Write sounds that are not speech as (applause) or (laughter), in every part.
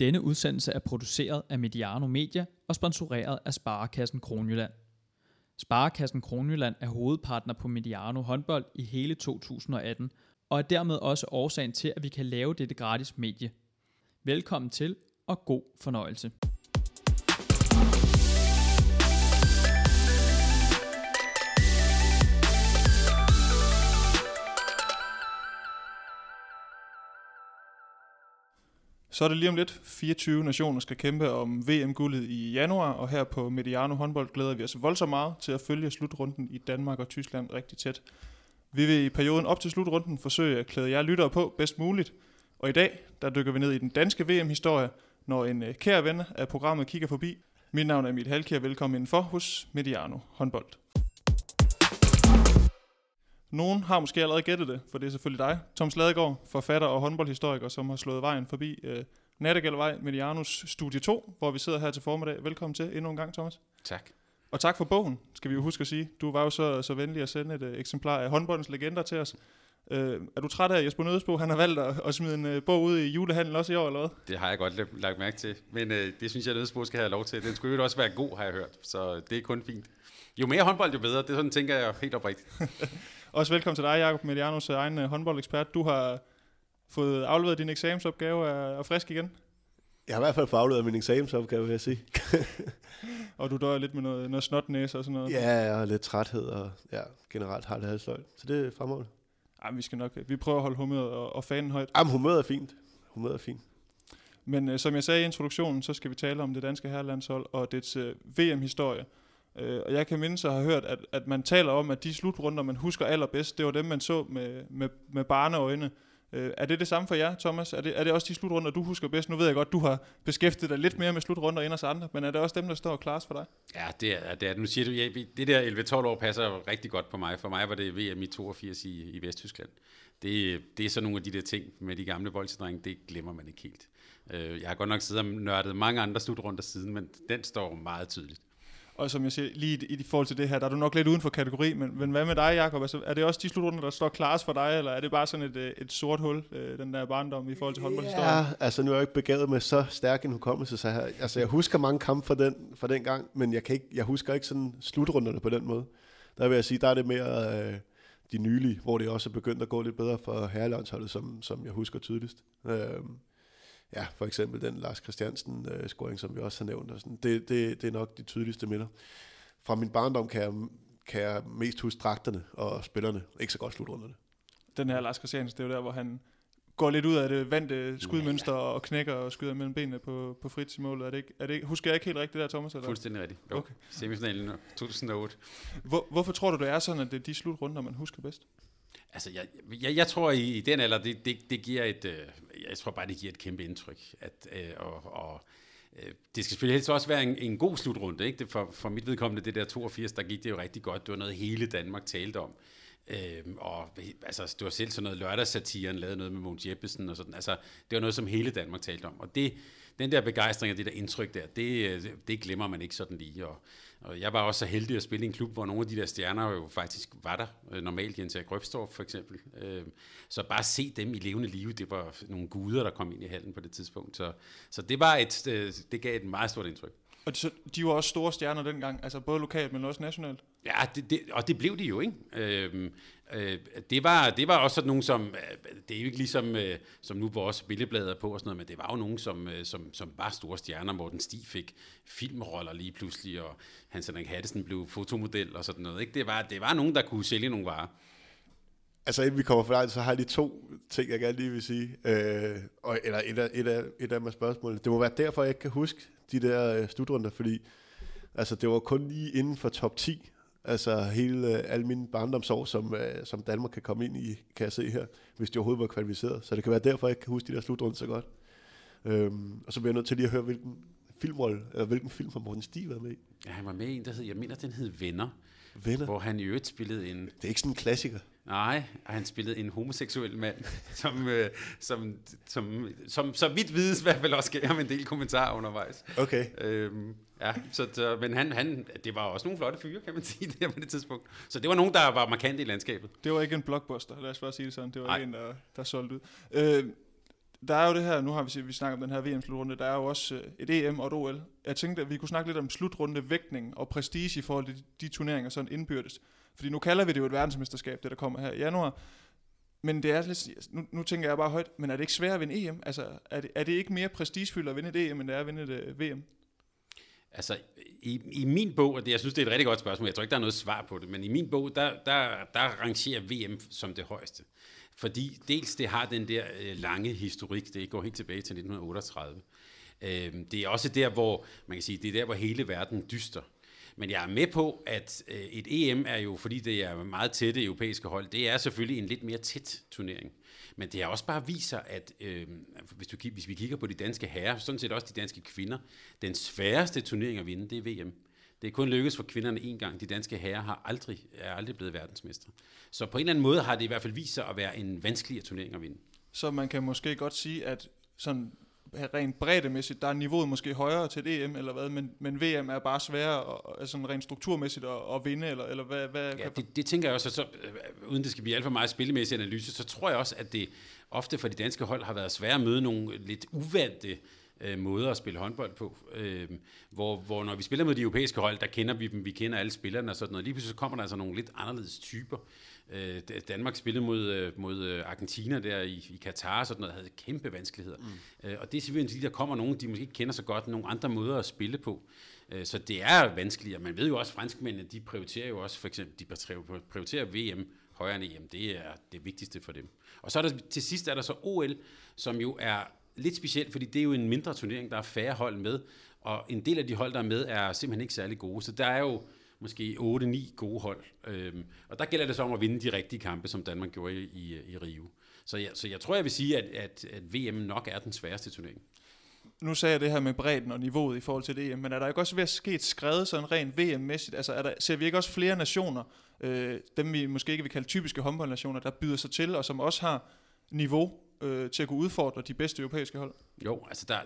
Denne udsendelse er produceret af Mediano Media og sponsoreret af Sparekassen Kronjylland. Sparekassen Kronjylland er hovedpartner på Mediano håndbold i hele 2018 og er dermed også årsagen til, at vi kan lave dette gratis medie. Velkommen til og god fornøjelse. Så er det lige om lidt. 24 nationer skal kæmpe om VM-guldet i januar, og her på Mediano håndbold glæder vi os voldsomt meget til at følge slutrunden i Danmark og Tyskland rigtig tæt. Vi vil i perioden op til slutrunden forsøge at klæde jer lyttere på bedst muligt, og i dag der dykker vi ned i den danske VM-historie, når en kær kære ven af programmet kigger forbi. Mit navn er Emil Halkier, velkommen indenfor hos Mediano håndbold. Nogen har måske allerede gættet det, for det er selvfølgelig dig, Tom Sladegaard, forfatter og håndboldhistoriker, som har slået vejen forbi øh, Nattegalvej Medianos Studie 2, hvor vi sidder her til formiddag. Velkommen til endnu en gang, Thomas. Tak. Og tak for bogen, skal vi jo huske at sige. Du var jo så, så venlig at sende et uh, eksemplar af håndboldens legender til os. Uh, er du træt af Jesper Nødesbo? Han har valgt at, at smide en uh, bog ud i julehandlen også i år, eller hvad? Det har jeg godt lagt mærke til. Men uh, det synes jeg, at Nødesbo skal have lov til. Den skulle jo også være god, har jeg hørt. Så det er kun fint. Jo mere håndbold, jo bedre. Det er sådan, tænker jeg helt oprigtigt. (laughs) Også velkommen til dig, Jacob Medianos egen uh, håndboldekspert. Du har fået afleveret din eksamensopgave og er frisk igen. Jeg har i hvert fald fået afleveret min eksamensopgave, vil jeg sige. (laughs) og du dør lidt med noget, noget snotnæse og sådan noget? Ja, jeg har lidt træthed, og ja, generelt har det halsløgn. Så det er fremragende. Ej, vi skal nok, vi prøver at holde humøret og, og fanen højt. Jamen, humøret er fint. Humøret er fint. Men uh, som jeg sagde i introduktionen, så skal vi tale om det danske herrelandshold og dets uh, VM-historie. Øh, og jeg kan mindes at have hørt, at, at man taler om, at de slutrunder, man husker allerbedst, det var dem, man så med, med, med barneøjne. Øh, er det det samme for jer, Thomas? Er det, er det også de slutrunder, du husker bedst? Nu ved jeg godt, du har beskæftiget dig lidt mere med slutrunder end os andre, men er det også dem, der står klart for dig? Ja, det er det. Er. Nu siger du, ja, det der 11-12 år passer rigtig godt på mig. For mig var det VM i 82 i, i Vesttyskland. Det, det er så nogle af de der ting med de gamle boldsdrenge, det glemmer man ikke helt. Øh, jeg har godt nok siddet og nørdet mange andre slutrunder siden, men den står meget tydeligt. Og som jeg siger, lige i, i forhold til det her, der er du nok lidt uden for kategori, men, men hvad med dig, Jacob? Altså, er det også de slutrunder, der står klart for dig, eller er det bare sådan et, øh, et sort hul, øh, den der barndom i forhold til håndboldhistorien? Ja, altså nu er jeg ikke begavet med så stærk en hukommelse, så her, altså jeg husker mange kampe fra den, fra den gang, men jeg, kan ikke, jeg husker ikke sådan slutrunderne på den måde. Der vil jeg sige, der er det mere øh, de nylige, hvor det også er begyndt at gå lidt bedre for herrelandsholdet, som, som jeg husker tydeligst. Øh, ja, for eksempel den Lars Christiansen-scoring, øh, som vi også har nævnt. Og sådan. Det, det, det er nok de tydeligste minder. Fra min barndom kan jeg, kan jeg mest huske dragterne og spillerne, ikke så godt slutrunderne. Den her Lars Christiansen, det er jo der, hvor han går lidt ud af det vante skudmønster ja, ja. og knækker og skyder mellem benene på, på Fritz i målet. Er det ikke, er det ikke, husker jeg ikke helt rigtigt der, Thomas? Eller? Fuldstændig rigtigt. Jo. Okay. Semifinalen 2008. Hvor, hvorfor tror du, det er sådan, at det er de slutrunder, man husker bedst? Altså, jeg, jeg, jeg tror i, i den alder, det, det, det giver et, øh, jeg tror bare, det giver et kæmpe indtryk. At, øh, og, og øh, det skal selvfølgelig helst også være en, en god slutrunde. Ikke? Det for, for mit vedkommende, det der 82, der gik det jo rigtig godt. Det var noget, hele Danmark talte om. Øhm, og altså, det var selv sådan noget lørdagssatiren, lavede noget med Mogens Jeppesen og sådan. Altså, det var noget, som hele Danmark talte om. Og det, den der begejstring og det der indtryk der, det, øh, det glemmer man ikke sådan lige. Og, og jeg var også så heldig at spille i en klub, hvor nogle af de der stjerner jo faktisk var der. Øh, normalt Jens Erik Grøbstorff for eksempel. Øh, så bare se dem i levende live, det var nogle guder, der kom ind i hallen på det tidspunkt. Så, så det, var et, øh, det gav et meget stort indtryk. Og de, de var også store stjerner dengang, altså både lokalt, men også nationalt. Ja, det, det, og det blev de jo, ikke? Øhm, øh, det, var, det var også sådan nogen, som, øh, det er jo ikke ligesom, øh, som nu vores billedblader på og sådan noget, men det var jo nogen, som, øh, som, som var store stjerner. Morten Stig fik filmroller lige pludselig, og Hans Henrik Hattesen blev fotomodel og sådan noget, ikke? Det var, det var nogen, der kunne sælge nogle varer. Altså inden vi kommer for langt, så har jeg lige to ting, jeg gerne lige vil sige. Øh, og, eller et af, et, af, et af spørgsmålene. Det må være derfor, jeg ikke kan huske de der øh, slutrunder, fordi altså, det var kun lige inden for top 10. Altså hele, øh, alle mine barndomsår, som, øh, som Danmark kan komme ind i, kan jeg se her, hvis de overhovedet var kvalificeret. Så det kan være derfor, jeg ikke kan huske de der slutrunder så godt. Øhm, og så bliver jeg nødt til lige at høre, hvilken filmrolle, eller hvilken film har Morten Stig været med i? Ja, han var med i en, der hed, jeg mener, den hed Venner. Venner? Hvor han i øvrigt spillede en... Det er ikke sådan en klassiker. Nej, og han spillede en homoseksuel mand, (laughs) som, øh, som, som, som så vidt vides i hvert fald også gav ham en del kommentarer undervejs. Okay. Øhm, ja, så, så, men han, han, det var også nogle flotte fyre, kan man sige, (laughs) der på det tidspunkt. Så det var nogen, der var markant i landskabet. Det var ikke en blockbuster, lad os bare sige det sådan. Det var Nej. en, der, der solgte ud. Øh, der er jo det her, nu har vi, vi snakket om den her VM-slutrunde, der er jo også øh, et EM og et OL. Jeg tænkte, at vi kunne snakke lidt om slutrunde, vægtning og prestige i forhold til de, de turneringer sådan indbyrdes. Fordi nu kalder vi det jo et verdensmesterskab, det der kommer her i januar. Men det er lidt, nu, nu tænker jeg bare højt, men er det ikke svært at vinde EM? Altså, er det, er det ikke mere prestigefyldt at vinde et EM, end det er at vinde et uh, VM? Altså, i, i min bog, og det, jeg synes, det er et rigtig godt spørgsmål, jeg tror ikke, der er noget svar på det, men i min bog, der, der, der rangerer VM som det højeste. Fordi dels det har den der øh, lange historik, det går helt tilbage til 1938. Øh, det er også der, hvor, man kan sige, det er der, hvor hele verden dyster. Men jeg er med på, at øh, et EM er jo, fordi det er meget tætte europæiske hold, det er selvfølgelig en lidt mere tæt turnering. Men det har også bare viser, at øh, hvis, du, hvis vi kigger på de danske herrer, sådan set også de danske kvinder, den sværeste turnering at vinde, det er VM. Det er kun lykkedes for kvinderne en gang. De danske herrer har aldrig, er aldrig blevet verdensmestre. Så på en eller anden måde har det i hvert fald vist sig at være en vanskeligere turnering at vinde. Så man kan måske godt sige, at sådan rent breddemæssigt, der er niveauet måske højere til et EM, eller hvad, men, men VM er bare sværere, og, altså rent strukturmæssigt at, at vinde, eller, eller hvad? hvad ja, det, det tænker jeg også, så, øh, uden det skal blive alt for meget spillemæssig analyse, så tror jeg også, at det ofte for de danske hold har været svært at møde nogle lidt uvante øh, måder at spille håndbold på. Øh, hvor, hvor når vi spiller mod de europæiske hold, der kender vi dem, vi kender alle spillerne og sådan noget. Lige pludselig så kommer der altså nogle lidt anderledes typer. Øh, Danmark spillede mod, øh, mod øh, Argentina der i, i Katar og sådan noget, havde kæmpe vanskeligheder. Mm. Øh, og det er simpelthen fordi, der kommer nogen, de måske ikke kender så godt, nogle andre måder at spille på. Øh, så det er vanskeligt, og man ved jo også, at franskmændene, de prioriterer jo også, for eksempel, de prioriterer VM højere end EM. Det er det vigtigste for dem. Og så er der til sidst er der så OL, som jo er lidt specielt, fordi det er jo en mindre turnering, der er færre hold med, og en del af de hold, der er med, er simpelthen ikke særlig gode. Så der er jo måske 8-9 gode hold. Øhm, og der gælder det så om at vinde de rigtige kampe, som Danmark gjorde i, i, i Rio. Så jeg, så jeg tror, jeg vil sige, at, at, at VM nok er den sværeste turnering. Nu sagde jeg det her med bredden og niveauet i forhold til det, men er der ikke også ved at ske et skred sådan rent VM-mæssigt? Altså er der, ser vi ikke også flere nationer, øh, dem vi måske ikke vil kalde typiske håndboldnationer, der byder sig til, og som også har niveau øh, til at kunne udfordre de bedste europæiske hold? Jo, altså der,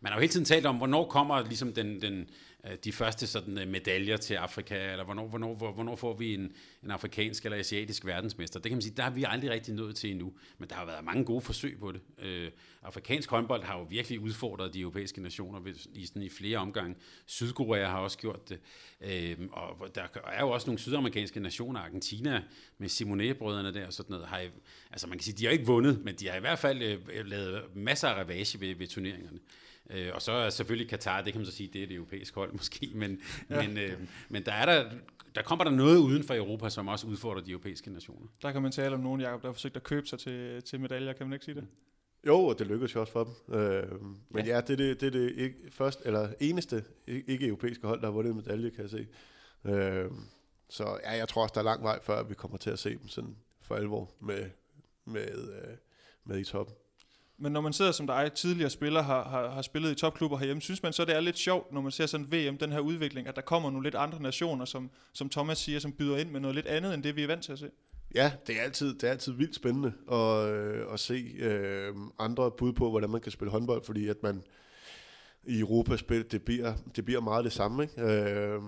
man har jo hele tiden talt om, hvornår kommer ligesom den, den, Øh, de første sådan, øh, medaljer til Afrika, eller hvornår, hvornår, hvornår får vi en, en afrikansk eller asiatisk verdensmester. Det kan man sige, der har vi aldrig rigtig nået til endnu, men der har været mange gode forsøg på det. Øh, afrikansk håndbold har jo virkelig udfordret de europæiske nationer i, sådan, i flere omgange. Sydkorea har også gjort det, øh, og der er jo også nogle sydamerikanske nationer, Argentina med Simone-brødrene der og sådan noget, har, altså man kan sige, de har ikke vundet, men de har i hvert fald øh, lavet masser af ravage ved, ved turneringerne. Øh, og så er selvfølgelig Katar, det kan man så sige, det er det europæiske hold måske, (laughs) men, ja. men, øh, men der er der, der kommer der noget uden for Europa, som også udfordrer de europæiske nationer. Der kan man tale om nogen, Jacob, der har forsøgt at købe sig til, til medaljer, kan man ikke sige det? Jo, og det lykkedes jo også for dem. Øh, men ja, ja det er det, det, er det ikke, først, eller eneste ikke-europæiske hold, der har vundet en medalje, kan jeg se. Øh, så ja, jeg tror også, der er lang vej, før vi kommer til at se dem sådan for alvor med, med, øh, med i toppen. Men når man sidder som dig, tidligere spiller, har, har, har spillet i topklubber herhjemme, synes man så, det er lidt sjovt, når man ser sådan VM, den her udvikling, at der kommer nogle lidt andre nationer, som, som Thomas siger, som byder ind med noget lidt andet, end det vi er vant til at se? Ja, det er altid, det er altid vildt spændende at, øh, at se øh, andre bud på, hvordan man kan spille håndbold, fordi at man i Europa spil, det bliver, det bliver meget det samme. Ikke? Øh,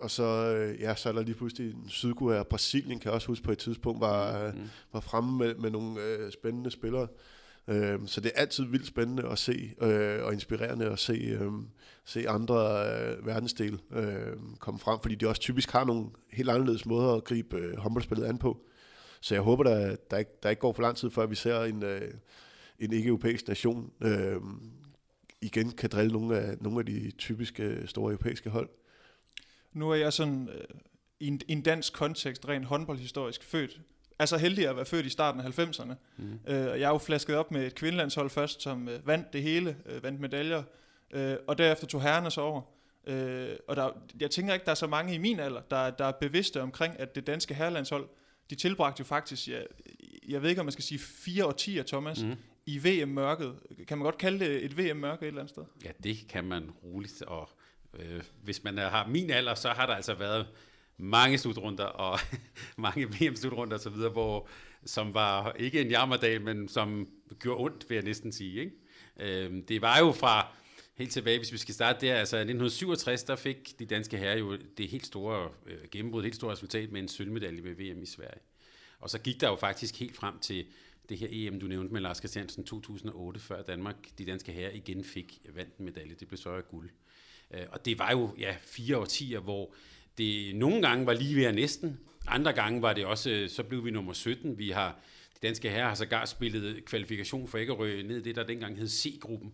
og så, øh, ja, så er der lige pludselig Sydkorea og Brasilien, kan jeg også huske på et tidspunkt, var, mm. var fremme med, med nogle øh, spændende spillere. Øh, så det er altid vildt spændende at se, øh, og inspirerende at se, øh, se andre øh, verdensdele øh, komme frem, fordi de også typisk har nogle helt anderledes måder at gribe øh, håndboldspillet an på. Så jeg håber, der, der, ikke, der ikke går for lang tid, før vi ser en, øh, en ikke-europæisk nation øh, igen kan drille nogle af, nogle af de typiske øh, store europæiske hold. Nu er jeg sådan øh, i, en, i en dansk kontekst rent håndboldhistorisk født er så heldig at være født i starten af 90'erne. Mm. Øh, jeg er jo flasket op med et kvindelandshold først, som øh, vandt det hele, øh, vandt medaljer, øh, og derefter tog herrerne så over. Øh, og der, jeg tænker ikke, der er så mange i min alder, der, der er bevidste omkring, at det danske herrelandshold, de tilbragte jo faktisk, jeg, jeg ved ikke, om man skal sige fire årtier, Thomas, mm. i VM-mørket. Kan man godt kalde det et VM-mørke et eller andet sted? Ja, det kan man roligt, og øh, hvis man har min alder, så har der altså været mange slutrunder og (laughs) mange VM-slutrunder osv., hvor, som var ikke en jammerdag, men som gjorde ondt, vil jeg næsten sige. Ikke? Øh, det var jo fra helt tilbage, hvis vi skal starte der, altså 1967, der fik de danske herrer jo det helt store øh, gennembrud, det helt store resultat med en sølvmedalje ved VM i Sverige. Og så gik der jo faktisk helt frem til det her EM, du nævnte med Lars Christiansen 2008, før Danmark, de danske herrer igen fik øh, vandt en medalje. Det blev så af guld. Øh, og det var jo ja, fire årtier, hvor det nogle gange var lige ved at næsten. Andre gange var det også, så blev vi nummer 17. Vi har, de danske herrer har sågar spillet kvalifikation for røge ned i det, der dengang hed C-gruppen.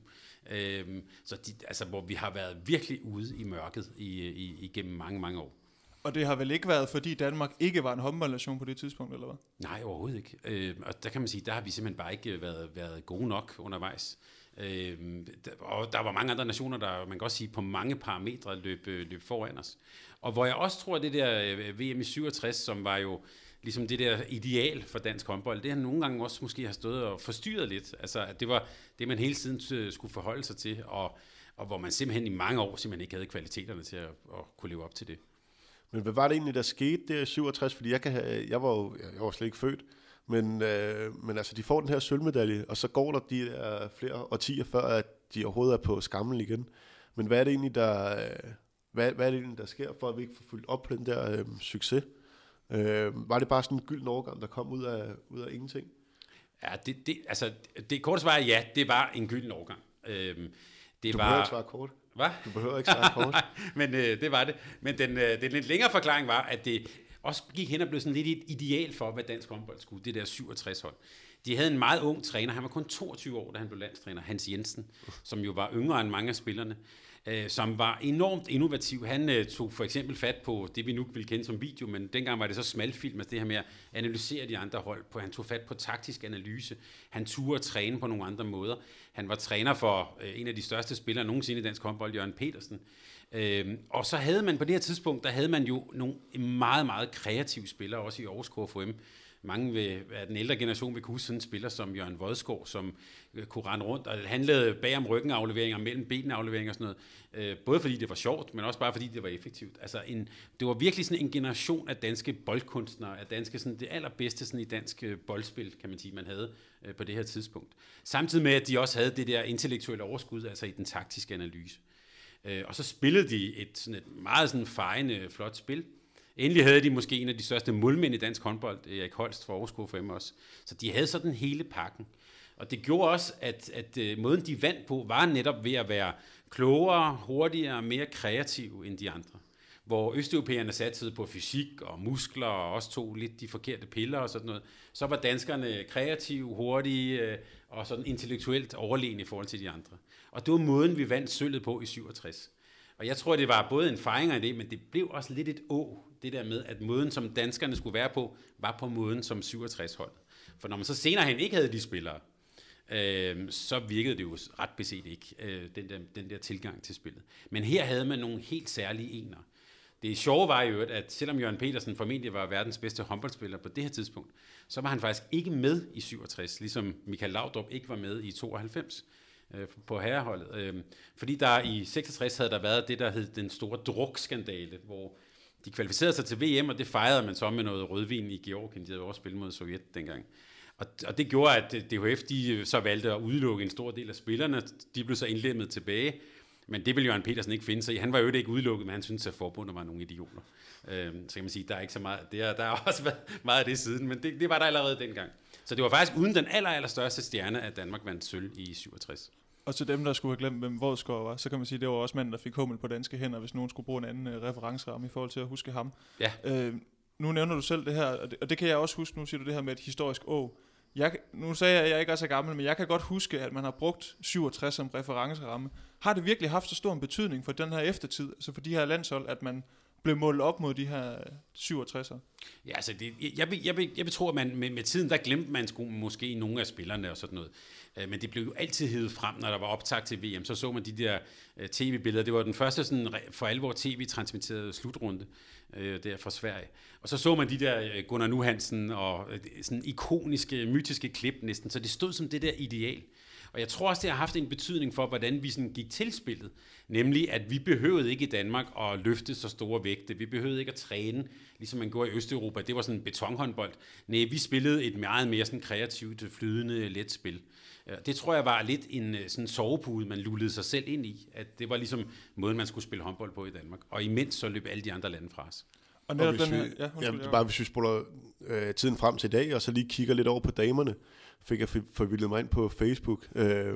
Øhm, så de, altså, hvor vi har været virkelig ude i mørket i, i, igennem mange, mange år. Og det har vel ikke været, fordi Danmark ikke var en håndboldnation på det tidspunkt, eller hvad? Nej, overhovedet ikke. Øh, og der kan man sige, der har vi simpelthen bare ikke været, været gode nok undervejs. Øh, og der var mange andre nationer, der man kan også sige på mange parametre løb, øh, løb foran os. Og hvor jeg også tror, at det der øh, VM i 67, som var jo ligesom det der ideal for dansk håndbold, det har nogle gange også måske har stået og forstyrret lidt. Altså, at det var det, man hele tiden øh, skulle forholde sig til, og, og hvor man simpelthen i mange år simpelthen ikke havde kvaliteterne til at, at kunne leve op til det. Men hvad var det egentlig, der skete der i 67? Fordi jeg, kan have, jeg var jo jeg var slet ikke født. Men, øh, men altså, de får den her sølvmedalje, og så går der de der flere årtier før, at de overhovedet er på skammen igen. Men hvad er det egentlig, der, øh, hvad, hvad er det egentlig, der sker, for at vi ikke får fyldt op på den der øh, succes? Øh, var det bare sådan en gylden overgang, der kom ud af, ud af ingenting? Ja, det, det, altså, det korte svar er ja, det var en gylden overgang. Øh, det du var, behøver ikke svare kort. Hvad? Du behøver ikke svare kort. (laughs) men øh, det var det. Men den, øh, den lidt længere forklaring var, at det også gik hen og blev sådan lidt et ideal for, hvad dansk håndbold skulle, det der 67 hold. De havde en meget ung træner, han var kun 22 år, da han blev landstræner, Hans Jensen, som jo var yngre end mange af spillerne øh, som var enormt innovativ. Han øh, tog for eksempel fat på det, vi nu vil kende som video, men dengang var det så smalfilm, altså det her med at analysere de andre hold. På, han tog fat på taktisk analyse. Han turde træne på nogle andre måder. Han var træner for øh, en af de største spillere nogensinde i dansk håndbold, Jørgen Petersen. Øh, og så havde man på det her tidspunkt, der havde man jo nogle meget, meget kreative spillere, også i Aarhus KFM, mange ved, af den ældre generation vil kunne huske sådan en spiller som Jørgen Vodskov, som kunne rende rundt og handlede bag om ryggen afleveringer, mellem benene afleveringer og sådan noget. Øh, både fordi det var sjovt, men også bare fordi det var effektivt. Altså en, det var virkelig sådan en generation af danske boldkunstnere, af danske, sådan det allerbedste sådan i dansk øh, boldspil, kan man sige, man havde øh, på det her tidspunkt. Samtidig med, at de også havde det der intellektuelle overskud, altså i den taktiske analyse. Øh, og så spillede de et, sådan et meget sådan fejende, øh, flot spil, Endelig havde de måske en af de største målmænd i dansk håndbold, Erik Holst for Aarhus KFM også. Så de havde sådan hele pakken. Og det gjorde også, at, at øh, måden de vandt på, var netop ved at være klogere, hurtigere og mere kreative end de andre. Hvor østeuropæerne satte på fysik og muskler og også tog lidt de forkerte piller og sådan noget, så var danskerne kreative, hurtige øh, og sådan intellektuelt overlegne i forhold til de andre. Og det var måden, vi vandt sølvet på i 67. Og jeg tror, det var både en fejring af det, men det blev også lidt et å, det der med, at måden, som danskerne skulle være på, var på måden som 67-hold. For når man så senere hen ikke havde de spillere, øh, så virkede det jo ret beset ikke, øh, den, der, den der tilgang til spillet. Men her havde man nogle helt særlige ener. Det sjove var jo, at selvom Jørgen Petersen formentlig var verdens bedste håndboldspiller på det her tidspunkt, så var han faktisk ikke med i 67, ligesom Michael Laudrup ikke var med i 92 øh, på herreholdet. Øh, fordi der i 66 havde der været det, der hed den store drukskandale, hvor de kvalificerede sig til VM, og det fejrede man så med noget rødvin i Georgien. De havde også spillet mod Sovjet dengang. Og, og det gjorde, at DHF de så valgte at udelukke en stor del af spillerne. De blev så indlemmet tilbage. Men det ville Jørgen Petersen ikke finde sig i. Han var jo ikke udelukket, men han syntes, at forbundet var nogle idioter. Øhm, så kan man sige, der er ikke så meget, det er, der har (laughs) også været meget af det siden, men det, det var der allerede dengang. Så det var faktisk uden den aller, aller største stjerne, at Danmark vandt sølv i 67. Og til dem, der skulle have glemt, hvem Vodskov var, så kan man sige, at det var også manden, der fik hummel på danske hænder, hvis nogen skulle bruge en anden uh, referenceramme i forhold til at huske ham. Ja. Øh, nu nævner du selv det her, og det, og det kan jeg også huske, nu siger du det her med et historisk å. Jeg, nu sagde jeg, at jeg ikke er så gammel, men jeg kan godt huske, at man har brugt 67 som referenceramme. Har det virkelig haft så stor en betydning for den her eftertid, altså for de her landshold, at man blev målt op mod de her 67'ere? Ja, altså det, jeg, vil, jeg, vil, jeg vil tro, at man med, med tiden, der glemte man sgu, måske nogle af spillerne og sådan noget. Øh, men det blev jo altid hævet frem, når der var optag til VM. Så så man de der øh, tv-billeder. Det var den første sådan, for alvor tv-transmitterede slutrunde øh, der fra Sverige. Og så så man de der øh, Gunnar Nuhansen og sådan ikoniske, mytiske klip næsten. Så det stod som det der ideal. Og jeg tror også, det har haft en betydning for, hvordan vi sådan gik til spillet. Nemlig, at vi behøvede ikke i Danmark at løfte så store vægte. Vi behøvede ikke at træne, ligesom man gjorde i Østeuropa. Det var sådan en betonhåndbold. Nej, vi spillede et meget mere sådan kreativt, flydende, let spil. Det tror jeg var lidt en øh, sådan sovepude, man lullede sig selv ind i. At det var ligesom måden, man skulle spille håndbold på i Danmark. Og imens så løb alle de andre lande fra os. Og, og hvis den vi, ja, ja, bare hvis vi spoler øh, tiden frem til i dag, og så lige kigger lidt over på damerne, fik jeg for- forvildet mig ind på Facebook, øh,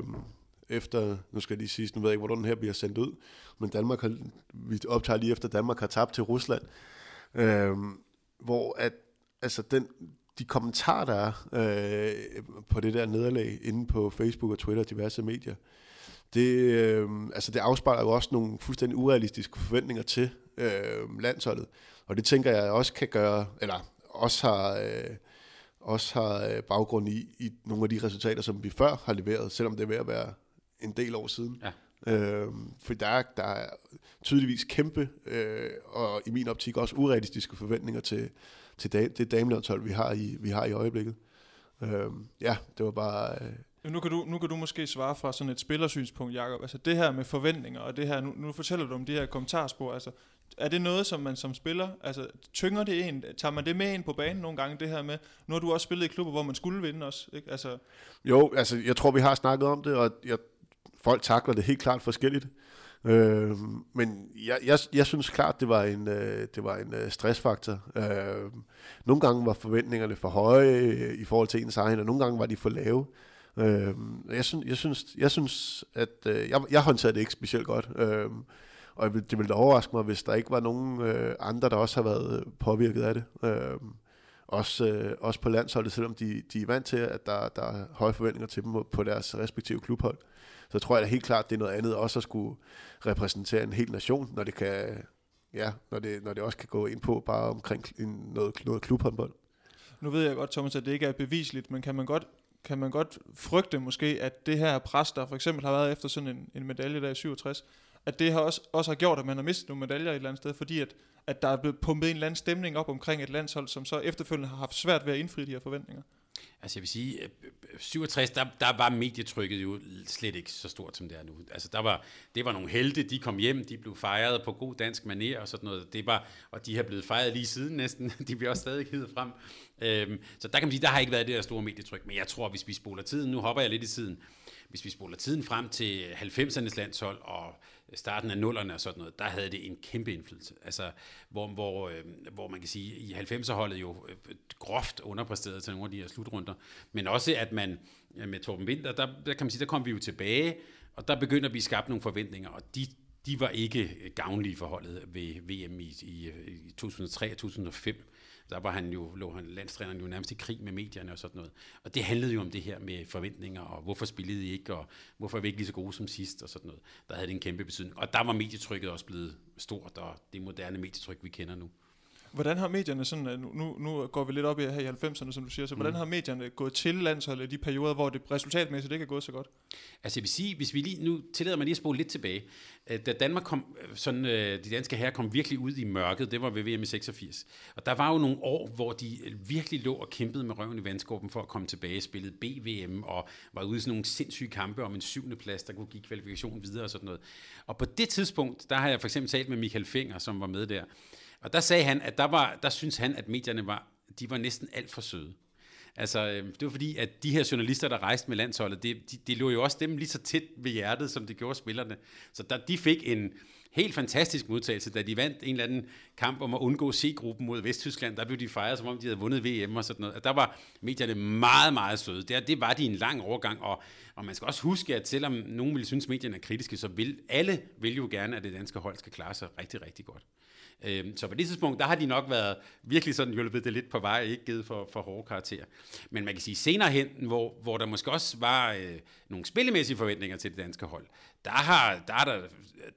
efter, nu skal jeg lige sige, nu ved jeg ikke, hvornår den her bliver sendt ud, men Danmark har, vi optager lige efter, Danmark har tabt til Rusland, øh, hvor at, altså den, de kommentarer, der er øh, på det der nederlag inde på Facebook og Twitter og diverse medier, det, øh, altså det afspejler jo også nogle fuldstændig urealistiske forventninger til øh, landsholdet. Og det tænker jeg også kan gøre, eller også har, øh, også har øh, baggrund i, i nogle af de resultater, som vi før har leveret, selvom det er ved at være en del år siden. Ja. Øh, for der er, der er tydeligvis kæmpe, øh, og i min optik også urealistiske forventninger til, til da, det damelandshold, vi har i, vi har i øjeblikket. Øh, ja, det var bare... Øh, Nu kan, du, nu kan du måske svare fra sådan et spillersynspunkt, Jacob. Altså det her med forventninger, og det her, nu, nu fortæller du om de her kommentarspor, altså er det noget, som man som spiller, altså tynger det en, tager man det med ind på banen nogle gange, det her med, nu har du også spillet i klubber, hvor man skulle vinde også, ikke? Altså, Jo, altså jeg tror, vi har snakket om det, og jeg, folk takler det helt klart forskelligt. Øh, men jeg, jeg, jeg synes klart, det var en, øh, det var en øh, stressfaktor. Øh, nogle gange var forventningerne for høje øh, i forhold til ens egen, og nogle gange var de for lave. Øh, jeg, synes, jeg, synes, jeg synes, at øh, jeg, jeg håndterede det ikke specielt godt. Øh, og det ville da overraske mig, hvis der ikke var nogen øh, andre, der også har været øh, påvirket af det. Øh, også, øh, også på landsholdet, selvom de, de er vant til, at der, der er høje forventninger til dem på deres respektive klubhold. Så tror jeg da helt klart, det er noget andet også at skulle repræsentere en hel nation, når det kan, ja, når det, når det også kan gå ind på bare omkring en, noget, noget klubhåndbold. nu ved jeg godt, Thomas, at det ikke er bevisligt, men kan man godt, kan man godt frygte måske, at det her pres, der for eksempel har været efter sådan en, en medalje der i 67, at det har også, også har gjort, at man har mistet nogle medaljer et eller andet sted, fordi at, at der er blevet pumpet en eller anden stemning op omkring et landshold, som så efterfølgende har haft svært ved at indfri de her forventninger. Altså jeg vil sige, øh, øh, 67, der, der var medietrykket jo slet ikke så stort, som det er nu. Altså der var, det var nogle helte, de kom hjem, de blev fejret på god dansk maner og sådan noget. Det var, og de har blevet fejret lige siden næsten. (laughs) De bliver også stadig hivet frem. Øhm, så der kan man sige, der har ikke været det der store medietryk. Men jeg tror, hvis vi spoler tiden, nu hopper jeg lidt i tiden, hvis vi spoler tiden frem til 90'ernes landshold og starten af nullerne og sådan noget, der havde det en kæmpe indflydelse. Altså, hvor, hvor, øh, hvor man kan sige, i 90'er-holdet jo øh, groft underpræsteret til nogle af de her slutrunder, men også at man med Torben Winter, der, der kan man sige, der kom vi jo tilbage, og der begynder at skabe nogle forventninger, og de, de var ikke øh, gavnlige forholdet ved VM i, i, i 2003 og 2005 der var han jo, lå han, landstræneren jo nærmest i krig med medierne og sådan noget. Og det handlede jo om det her med forventninger, og hvorfor spillede I ikke, og hvorfor er vi ikke lige så gode som sidst, og sådan noget. Der havde det en kæmpe betydning. Og der var medietrykket også blevet stort, og det moderne medietryk, vi kender nu. Hvordan har medierne sådan, øh, nu, nu, går vi lidt op i her i 90'erne, som du siger, så hvordan har medierne gået til landsholdet i de perioder, hvor det resultatmæssigt ikke er gået så godt? Altså jeg vil sige, hvis vi lige, nu tillader mig lige at spole lidt tilbage. Øh, Da Danmark kom, øh, sådan, de danske herrer kom virkelig ud i mørket, det var ved VM i 86. Og der var jo nogle år, hvor de virkelig lå og kæmpede med røven i vandskåben for at komme tilbage, spillede BVM og var ude i sådan nogle sindssyge kampe om en syvende plads, der kunne give kvalifikation videre og sådan noget. Og på det tidspunkt, der har jeg for eksempel talt med Michael Finger, som var med der. Og der sagde han, at der, var, der synes han, at medierne var, de var næsten alt for søde. Altså, øh, det var fordi, at de her journalister, der rejste med landsholdet, det, de, de lå jo også dem lige så tæt ved hjertet, som det gjorde spillerne. Så der, de fik en helt fantastisk modtagelse, da de vandt en eller anden kamp om at undgå C-gruppen mod Vesttyskland. Der blev de fejret, som om de havde vundet VM og sådan noget. Der var medierne meget, meget søde. Det, det var de en lang overgang, og, og man skal også huske, at selvom nogen vil synes, at medierne er kritiske, så vil alle vil jo gerne, at det danske hold skal klare sig rigtig, rigtig godt. Øh, Så på det tidspunkt, der har de nok været virkelig sådan hjulpet det lidt på vej, ikke givet for, for hårde karakterer. Men man kan sige senere hen, hvor, hvor der måske også var øh, nogle spillemæssige forventninger til det danske hold, der har der, der,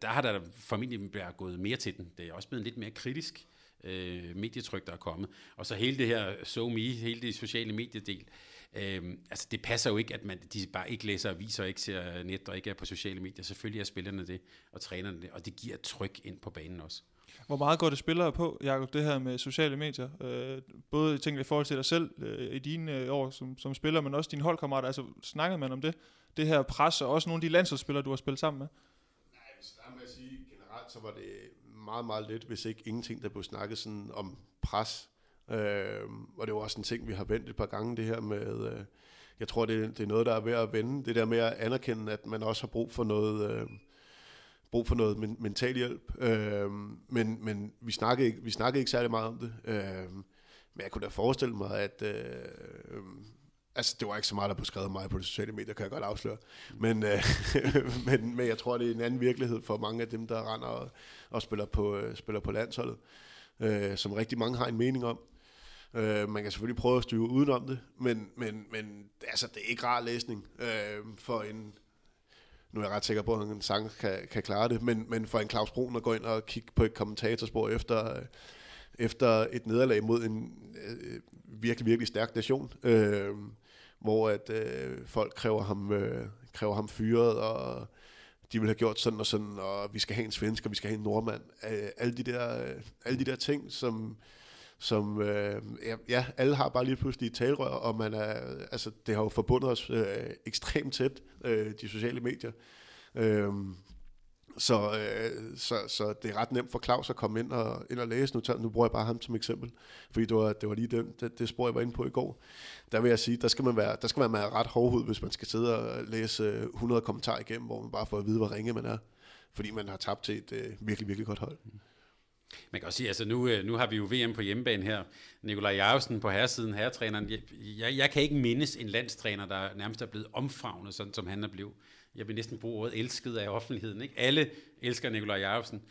der, har der formentlig været gået mere til den. Det er også blevet lidt mere kritisk øh, medietryk, der er kommet. Og så hele det her SoMe, hele det sociale mediedel, Øhm, altså det passer jo ikke, at man, de bare ikke læser aviser, ikke ser net og ikke er på sociale medier. Selvfølgelig er spillerne det, og trænerne det, og det giver tryk ind på banen også. Hvor meget går det spillere på, Jacob, det her med sociale medier? Øh, både jeg tænker i forhold til dig selv øh, i dine øh, år som, som spiller, men også dine holdkammerater. Altså snakkede man om det? Det her pres, og også nogle af de landsholdsspillere, du har spillet sammen med? Nej, jeg vil starte med at sige, generelt så var det meget, meget lidt, hvis ikke ingenting, der blev snakket sådan om pres. Øh, og det var også en ting, vi har vendt et par gange, det her med, øh, jeg tror, det, det er noget, der er ved at vende, det der med at anerkende, at man også har brug for noget, øh, brug for noget men, mental hjælp. Øh, men men vi, snakkede ikke, vi snakkede ikke særlig meget om det. Øh, men jeg kunne da forestille mig, at, øh, øhm, Altså, det var ikke så meget, der blev skrevet mig på de sociale medier, kan jeg godt afsløre. Men, øh, (laughs) men, men jeg tror, det er en anden virkelighed for mange af dem, der render og, og spiller, på, øh, spiller på landsholdet, øh, som rigtig mange har en mening om. Øh, man kan selvfølgelig prøve at styre udenom det, men, men, men altså, det er ikke rar læsning øh, for en... Nu er jeg ret sikker på, at en sang kan, kan klare det, men, men for en Claus Brun at gå ind og kigge på et kommentatorspor efter, øh, efter et nederlag mod en øh, virkelig, virkelig stærk nation, øh, hvor at øh, folk kræver ham, øh, kræver ham fyret, og de vil have gjort sådan og sådan, og vi skal have en svensk, og vi skal have en nordmand. Øh, alle, de der, øh, alle de der ting, som, som øh, ja, ja, alle har bare lige pludselig et talrør, og man er, altså, det har jo forbundet os øh, ekstremt tæt, øh, de sociale medier. Øh, så, øh, så, så det er ret nemt for Claus at komme ind og, ind og læse. Nu, tager, nu bruger jeg bare ham som eksempel, fordi det var, det var lige det, det, det spor, jeg var inde på i går. Der vil jeg sige, der skal man være, der skal man være ret hårdhud, hvis man skal sidde og læse øh, 100 kommentarer igennem, hvor man bare får at vide, hvor ringe man er. Fordi man har tabt til et øh, virkelig, virkelig godt hold. Mm. Man kan også sige, altså nu, øh, nu har vi jo VM på hjemmebane her. Nikolaj Jarvsen på herresiden, herretræneren. Jeg, jeg, jeg kan ikke mindes en landstræner, der nærmest er blevet omfavnet, sådan som han er blevet jeg vil næsten bruge ordet elsket af offentligheden. Ikke? Alle elsker Nikolaj Jarvsen.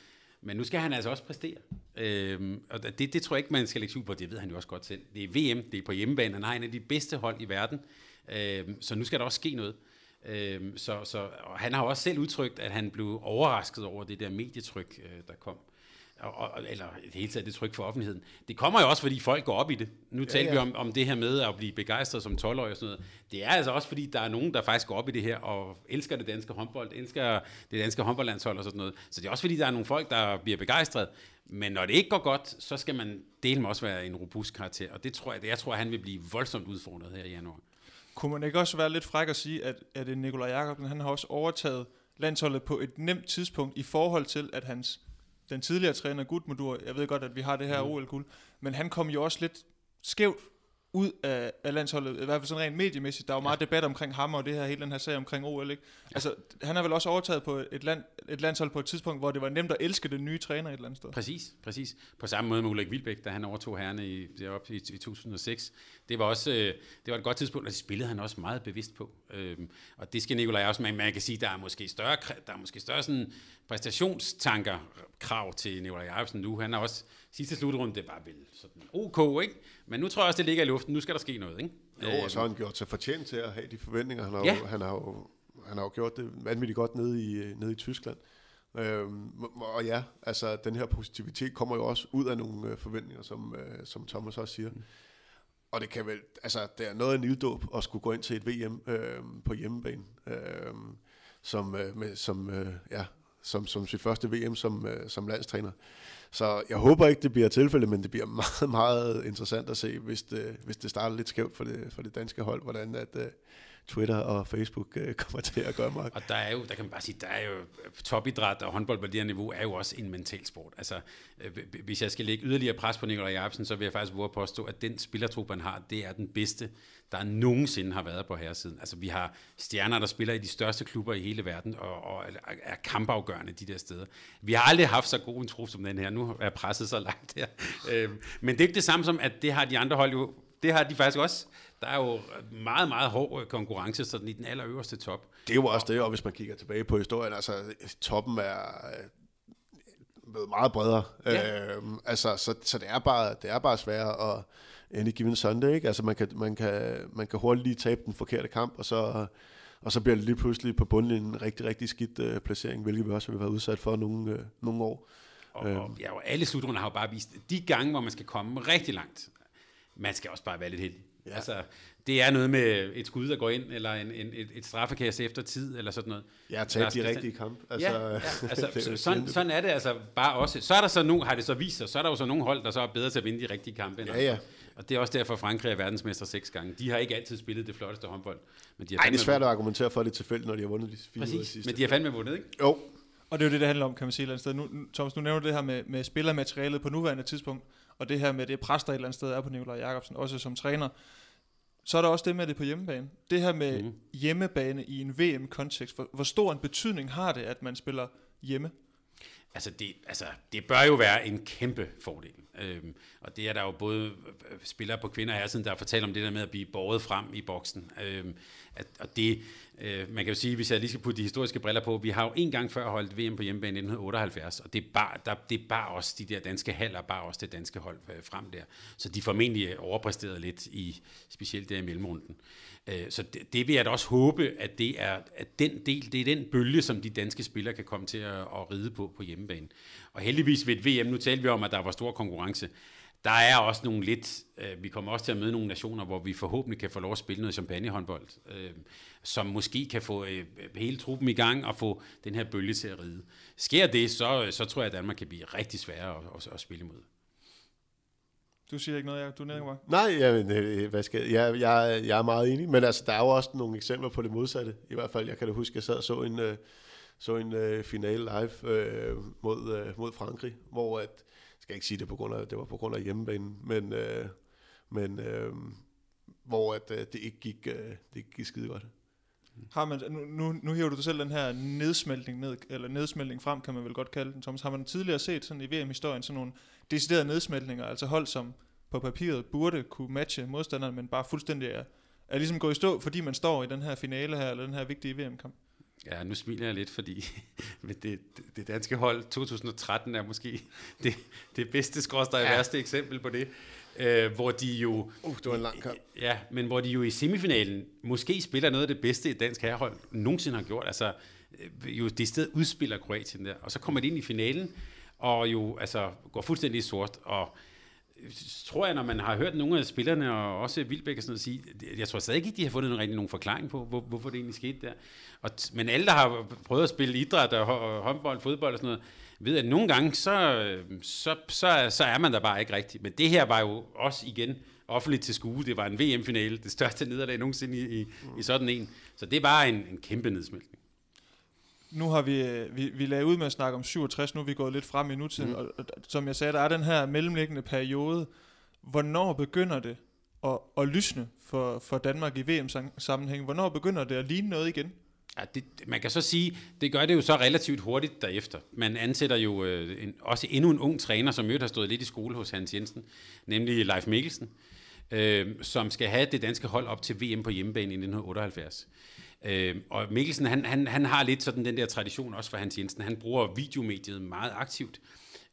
Men nu skal han altså også præstere. Øhm, og det, det tror jeg ikke, man skal lægge ud på. Det ved han jo også godt selv. Det er VM, det er på hjemmebane. Han har en af de bedste hold i verden. Øhm, så nu skal der også ske noget. Øhm, så, så, og han har også selv udtrykt, at han blev overrasket over det der medietryk, øh, der kom og, eller det hele taget det tryk for offentligheden. Det kommer jo også, fordi folk går op i det. Nu ja, taler ja. vi om, om det her med at blive begejstret som 12-årig og sådan noget. Det er altså også, fordi der er nogen, der faktisk går op i det her og elsker det danske håndbold, elsker det danske håndboldlandshold og sådan noget. Så det er også, fordi der er nogle folk, der bliver begejstret. Men når det ikke går godt, så skal man dele med også være en robust karakter. Og det tror jeg, det, jeg tror, han vil blive voldsomt udfordret her i januar. Kunne man ikke også være lidt fræk at sige, at, at Nikolaj Jakobsen, han har også overtaget landsholdet på et nemt tidspunkt i forhold til, at hans den tidligere træner Gudmundur, jeg ved godt, at vi har det her mm. OL-guld, men han kom jo også lidt skævt ud af, af landsholdet, i hvert fald sådan rent mediemæssigt. Der er jo meget ja. debat omkring ham og det her, hele den her sag omkring OL. Ikke? Ja. Altså, han har vel også overtaget på et, land, et landshold på et tidspunkt, hvor det var nemt at elske den nye træner et eller andet sted. Præcis, præcis. På samme måde med Ulrik Vilbæk, da han overtog herrene i, deroppe i, i 2006. Det var også øh, det var et godt tidspunkt, og det spillede han også meget bevidst på. Øhm, og det skal Nikolaj også, men man kan sige, der er måske større, der er måske større sådan præstationstanker, krav til Nikolaj Jacobsen nu. Han har også, sidste slutrunde, det var vel sådan ok, ikke? Men nu tror jeg også, det ligger i luften. Nu skal der ske noget, ikke? Jo, og så har han gjort sig fortjent til at have de forventninger. Han har, ja. jo, han har, jo, han har jo gjort det vanvittigt godt nede i, nede i Tyskland. Øhm, og ja, altså den her positivitet kommer jo også ud af nogle øh, forventninger, som, øh, som Thomas også siger. Mm. Og det kan vel, altså det er noget af en ilddåb at skulle gå ind til et VM øh, på hjemmebane, øh, som, øh, med, som, øh, ja, som, som sit første VM som, øh, som landstræner. Så jeg håber ikke, det bliver tilfældet, men det bliver (laughs) meget, meget interessant at se, hvis det, hvis det starter lidt skævt for det, for det danske hold, hvordan at, uh, Twitter og Facebook uh, (laughs) kommer til at gøre mig. Og der er jo, der kan man bare sige, der er jo øh, topidræt og håndbold på det her niveau er jo også en mental sport. Altså, øh, hvis jeg skal lægge yderligere pres på Nikolaj Jacobsen, så vil jeg faktisk våge påstå, at den spillertrup, han har, det er den bedste der nogensinde har været på herresiden. Altså, vi har stjerner, der spiller i de største klubber i hele verden, og, og er kampafgørende de der steder. Vi har aldrig haft så god en trup som den her. Nu er presset så langt her. Øh, men det er ikke det samme som, at det har de andre hold jo, det har de faktisk også. Der er jo meget, meget hård konkurrence sådan i den allerøverste top. Det er jo også det, og hvis man kigger tilbage på historien, altså toppen er blevet meget bredere. Ja. Øh, altså, så, så det er bare, det er bare sværere at any given Sunday. Ikke? Altså man kan, man, kan, man kan hurtigt lige tabe den forkerte kamp, og så, og så bliver det lige pludselig på bunden en rigtig, rigtig skidt uh, placering, hvilket vi også har været udsat for nogle, uh, nogle år. Og, og øhm. ja, og alle slutrunder har jo bare vist, de gange, hvor man skal komme rigtig langt, man skal også bare være lidt heldig. Ja. Altså, det er noget med et skud, der går ind, eller en, en, et, et straffekast efter tid, eller sådan noget. Ja, tage de rigtige kamp. Altså, ja, ja, (laughs) altså sådan, sådan er det altså bare også. Så er der så nu, har det så vist sig, så er der jo så nogle hold, der så er bedre til at vinde de rigtige kampe. ja, ja. Og det er også derfor, Frankrig er verdensmester seks gange. De har ikke altid spillet det flotteste håndbold. Men de har Ej, det er svært at argumentere for det tilfældigt, når de har vundet de fire Præcis, sidste. men de har fandme vundet, ikke? Jo. Og det er jo det, det handler om, kan man sige et eller andet sted. Nu, Thomas, nu nævner du det her med, med spillermaterialet på nuværende tidspunkt, og det her med det pres, der et eller andet sted er på Nikolaj Jakobsen, også som træner. Så er der også det med det på hjemmebane. Det her med mm. hjemmebane i en VM-kontekst. Hvor, hvor stor en betydning har det, at man spiller hjemme? Altså det, altså, det bør jo være en kæmpe fordel. Øhm, og det er der jo både øh, spillere på kvinder her siden, der fortæller om det der med at blive båret frem i boksen. Øhm, at, og det, øh, man kan jo sige, hvis jeg lige skal putte de historiske briller på, vi har jo en gang før holdt VM på hjemmebane i 1978, og det bar, der, det bar også de der danske haller, bar også det danske hold øh, frem der. Så de formentlig overpræsterede lidt i specielt der i mellemrunden. Øh, så det, det vil jeg da også håbe, at det er at den del, det er den bølge, som de danske spillere kan komme til at, at ride på på hjemmebane. Og heldigvis ved et VM, nu talte vi om, at der var stor konkurrence, der er også nogle lidt, øh, vi kommer også til at møde nogle nationer, hvor vi forhåbentlig kan få lov at spille noget champagnehåndbold, øh, som måske kan få øh, hele truppen i gang og få den her bølge til at ride. Sker det, så, så tror jeg, at Danmark kan blive rigtig sværere at, at, at spille imod. Du siger ikke noget, jeg, du nævner Nej, jamen, øh, hvad skal, jeg, jeg, jeg er meget enig, men altså, der er jo også nogle eksempler på det modsatte. I hvert fald, jeg kan da huske, at jeg sad og så en, øh, så en uh, finale live øh, mod, uh, mod Frankrig, hvor at, skal jeg ikke sige det på grund af, det var på grund af hjemmebanen, men, uh, men uh, hvor at, uh, det ikke gik, uh, det ikke gik skide godt. Har man, nu, nu, nu hiver du selv den her nedsmeltning ned, eller nedsmeltning frem, kan man vel godt kalde den, Thomas. Har man tidligere set sådan i VM-historien sådan nogle deciderede nedsmeltninger, altså hold som på papiret burde kunne matche modstanderen, men bare fuldstændig er, er ligesom gået i stå, fordi man står i den her finale her, eller den her vigtige VM-kamp? Ja, nu smiler jeg lidt, fordi (laughs) det, det danske hold 2013 er måske (laughs) det, det bedste skråstrej ja. værste eksempel på det. Øh, hvor de jo... Uh, det var en lang kamp. Ja, men hvor de jo i semifinalen måske spiller noget af det bedste, et dansk herrehold nogensinde har gjort. Altså, øh, jo det sted udspiller Kroatien der. Og så kommer de ind i finalen, og jo altså, går fuldstændig sort, og tror jeg, når man har hørt nogle af spillerne, og også Vildbæk og sådan noget, sige, jeg tror stadig ikke, de har fundet en rigtig nogen forklaring på, hvor, hvorfor det egentlig skete der. Og, men alle, der har prøvet at spille idræt og håndbold, fodbold og sådan noget, ved at nogle gange, så, så, så, så er man der bare ikke rigtigt. Men det her var jo også igen offentligt til skue. Det var en VM-finale, det største nederlag nogensinde i, i, i sådan en. Så det var en, en kæmpe nedsmeltning nu har vi, øh, vi, vi lagde ud med at snakke om 67, nu er vi gået lidt frem i nutiden, mm. og, og som jeg sagde, der er den her mellemliggende periode. Hvornår begynder det at, at lysne for, for Danmark i VM-sammenhæng? Hvornår begynder det at ligne noget igen? Ja, det, man kan så sige, det gør det jo så relativt hurtigt derefter. Man ansætter jo øh, en, også endnu en ung træner, som jo har stået lidt i skole hos Hans Jensen, nemlig Leif Mikkelsen, øh, som skal have det danske hold op til VM på hjemmebane i 1978. Øh, og Mikkelsen, han, han, han har lidt sådan den der tradition også for Hans Jensen. Han bruger videomediet meget aktivt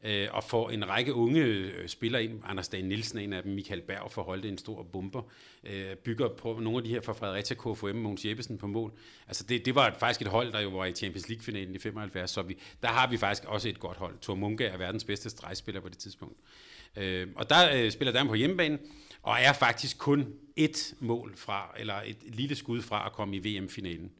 øh, og får en række unge øh, spillere ind. Anders Dan Nielsen en af dem, Michael Berg for Holte, en stor bomber. Øh, bygger på nogle af de her fra Fredericia KFM, Måns Jeppesen på mål. Altså det, det var faktisk et hold, der jo var i Champions League-finalen i 75, så vi, der har vi faktisk også et godt hold. Thor Munke er verdens bedste stregspiller på det tidspunkt. Øh, og der øh, spiller Dan på hjemmebane, og er faktisk kun et mål fra, eller et lille skud fra at komme i VM-finalen.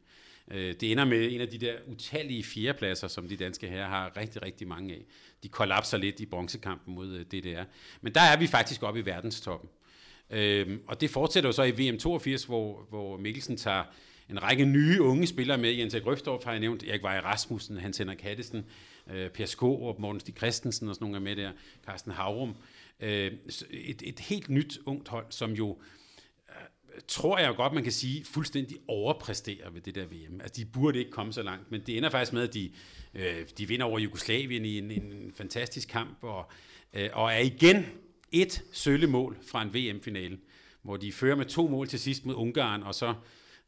Øh, det ender med en af de der utallige fjerdepladser, som de danske her har rigtig, rigtig mange af. De kollapser lidt i bronzekampen mod øh, DDR. Men der er vi faktisk oppe i verdenstoppen. Øhm, og det fortsætter jo så i VM 82, hvor, hvor Mikkelsen tager en række nye unge spillere med. Jens Grøftorp har jeg nævnt, Erik Vej Rasmussen, Hans Henrik Hattesen, øh, Per Skårup, Morten Stig Christensen og sådan nogle er med der, Carsten Havrum. Øh, et, et helt nyt ungt hold, som jo øh, tror jeg godt, man kan sige, fuldstændig overpræsterer ved det der VM. Altså, de burde ikke komme så langt, men det ender faktisk med, at de, øh, de vinder over Jugoslavien i en, en fantastisk kamp, og, øh, og er igen et sølvemål fra en VM-finale, hvor de fører med to mål til sidst mod Ungarn, og så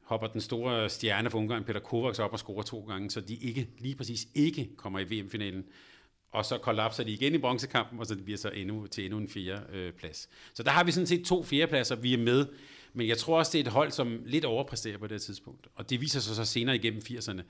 hopper den store stjerne for Ungarn, Peter Kovacs, op og scorer to gange, så de ikke, lige præcis ikke kommer i VM-finalen og så kollapser de igen i bronzekampen, og så det bliver så endnu, til endnu en fjerde øh, plads. Så der har vi sådan set to fjerdepladser, vi er med, men jeg tror også, det er et hold, som lidt overpræsterer på det tidspunkt. Og det viser sig så senere igennem 80'erne.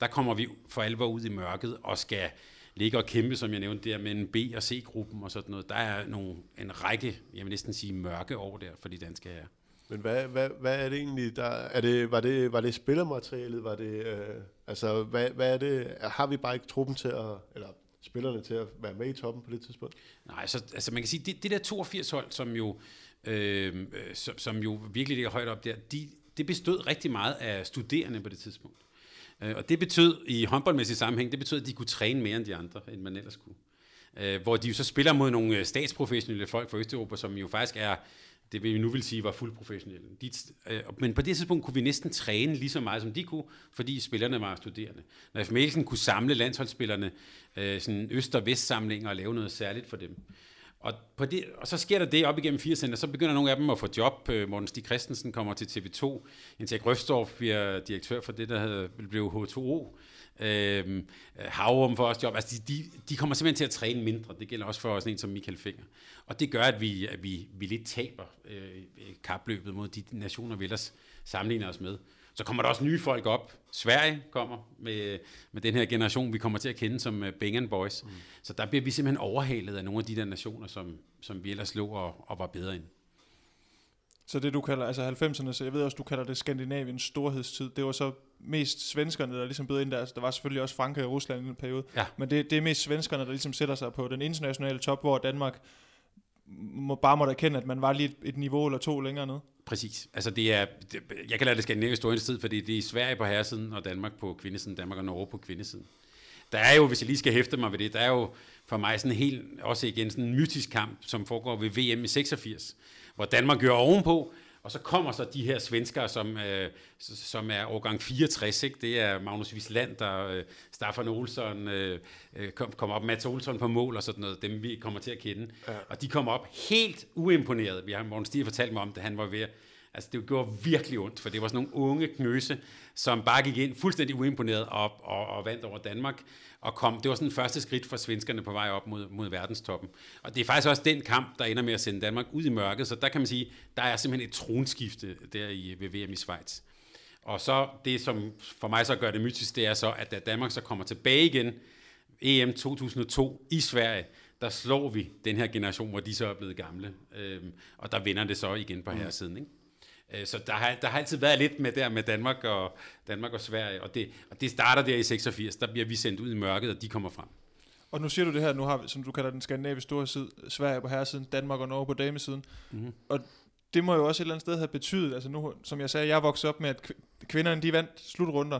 Der kommer vi for alvor ud i mørket og skal ligge og kæmpe, som jeg nævnte der, med en B- og C-gruppen og sådan noget. Der er nogle, en række, jeg vil næsten sige mørke år der for de danske her. Men hvad, hvad, hvad er det egentlig, der, er det, var, det, var det spillermaterialet, var det, øh, altså hvad, hvad er det, har vi bare ikke truppen til at, eller spillerne til at være med i toppen på det tidspunkt? Nej, så, altså man kan sige, det, det der 82-hold, som jo, øh, Øhm, øh, som, som jo virkelig ligger højt op der, de, det bestod rigtig meget af studerende på det tidspunkt. Øh, og det betød i håndboldmæssig sammenhæng, det betød, at de kunne træne mere end de andre, end man ellers kunne. Øh, hvor de jo så spiller mod nogle øh, statsprofessionelle folk fra Østeuropa, som jo faktisk er det vi nu vil sige var fuldt professionelle. De, øh, men på det tidspunkt kunne vi næsten træne lige så meget, som de kunne, fordi spillerne var studerende. Når F. Mikkelsen kunne samle landsholdsspillerne, øh, sådan øst- og vestsamlinger og lave noget særligt for dem. Og, på det, og så sker der det op igennem 80'erne, så begynder nogle af dem at få job. Øh, Morten Stig Christensen kommer til TV2, indtil Grøfstorff bliver direktør for det, der havde, blev H2O. Øhm, Havrum får også job. Altså, de, de, de kommer simpelthen til at træne mindre. Det gælder også for sådan en som Michael Finger. Og det gør, at vi, at vi, vi lidt taber øh, kapløbet mod de nationer, vi ellers sammenligner os med. Så kommer der også nye folk op. Sverige kommer med, med den her generation, vi kommer til at kende som uh, Bengen Boys. Mm. Så der bliver vi simpelthen overhalet af nogle af de der nationer, som, som vi ellers lå og, og var bedre end. Så det du kalder, altså 90'erne, så jeg ved også, du kalder det Skandinaviens storhedstid, det var så mest svenskerne, der ligesom blev ind der. Altså, der var selvfølgelig også Frankrig og Rusland i den periode. Ja. Men det, det er mest svenskerne, der ligesom sætter sig på den internationale top, hvor Danmark må, bare måtte erkende, at man var lige et, et niveau eller to længere ned. Præcis. Altså det er, det, jeg kan lade det skandinaviske storhedens tid, fordi det er Sverige på herresiden, og Danmark på kvindesiden, Danmark og Norge på kvindesiden. Der er jo, hvis jeg lige skal hæfte mig ved det, der er jo for mig sådan en helt, også igen sådan en mytisk kamp, som foregår ved VM i 86, hvor Danmark gør ovenpå, og så kommer så de her svenskere, som, øh, som er årgang 64, ikke? det er Magnus Wiesland, der øh, Staffan Olsson, øh, øh kom, kommer op, Mats Olsson på mål og sådan noget, dem vi kommer til at kende. Ja. Og de kommer op helt uimponeret. Vi har Morten Stier fortalt mig om det, han var ved Altså, det gjorde virkelig ondt, for det var sådan nogle unge knøse, som bare gik ind fuldstændig uimponeret op og, og vandt over Danmark. Og kom, det var sådan første skridt for svenskerne på vej op mod, mod verdenstoppen. Og det er faktisk også den kamp, der ender med at sende Danmark ud i mørket. Så der kan man sige, der er simpelthen et tronskifte der i, ved VM i Schweiz. Og så det, som for mig så gør det mytisk, det er så, at da Danmark så kommer tilbage igen, EM 2002 i Sverige, der slår vi den her generation, hvor de så er blevet gamle. Øhm, og der vinder det så igen på her siden. Ikke? Øh, så der har, der har altid været lidt med der med Danmark og, Danmark og Sverige, og det, og det starter der i 86, der bliver vi sendt ud i mørket, og de kommer frem. Og nu siger du det her, nu har vi, som du kalder den skandinaviske store side, Sverige på herresiden, Danmark og Norge på damesiden. Mm-hmm. Og det må jo også et eller andet sted have betydet, altså nu, som jeg sagde, jeg voksede op med, at kvinderne de vandt slutrunder.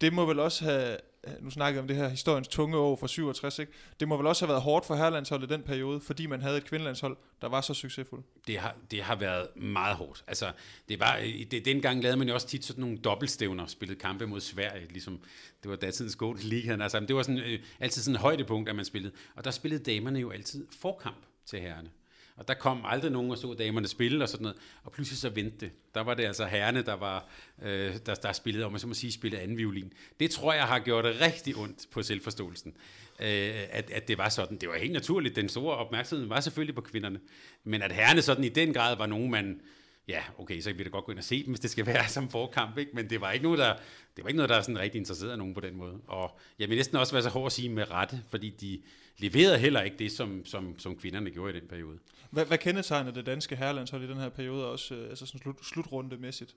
Det må vel også have, nu snakker om det her historiens tunge år fra 67, ikke? det må vel også have været hårdt for herrelandsholdet i den periode, fordi man havde et kvindelandshold, der var så succesfuldt. Det har, det har været meget hårdt. Altså, det var, det, dengang lavede man jo også tit sådan nogle dobbeltstævner, spillede kampe mod Sverige, ligesom det var datidens Golden liga. altså, det var sådan, øh, altid sådan et højdepunkt, at man spillede. Og der spillede damerne jo altid forkamp til herrerne. Og der kom aldrig nogen og så damerne spille og sådan noget. Og pludselig så vendte det. Der var det altså herrene, der, var, øh, der, der spillede, om man så må sige, spillede anden violin. Det tror jeg har gjort det rigtig ondt på selvforståelsen. Øh, at, at det var sådan. Det var helt naturligt. Den store opmærksomhed var selvfølgelig på kvinderne. Men at herrene sådan i den grad var nogen, man ja, okay, så kan vi da godt gå ind og se dem, hvis det skal være (laughs) som forkamp, ikke? men det var ikke noget, der, det var ikke noget, der er sådan rigtig interesseret nogen på den måde. Og jeg vil næsten også være så hård at sige med rette, fordi de leverede heller ikke det, som, som, som kvinderne gjorde i den periode. Hvad, hvad kendetegner det danske herrelandshold i den her periode, også øh, altså sådan slut, slutrundemæssigt?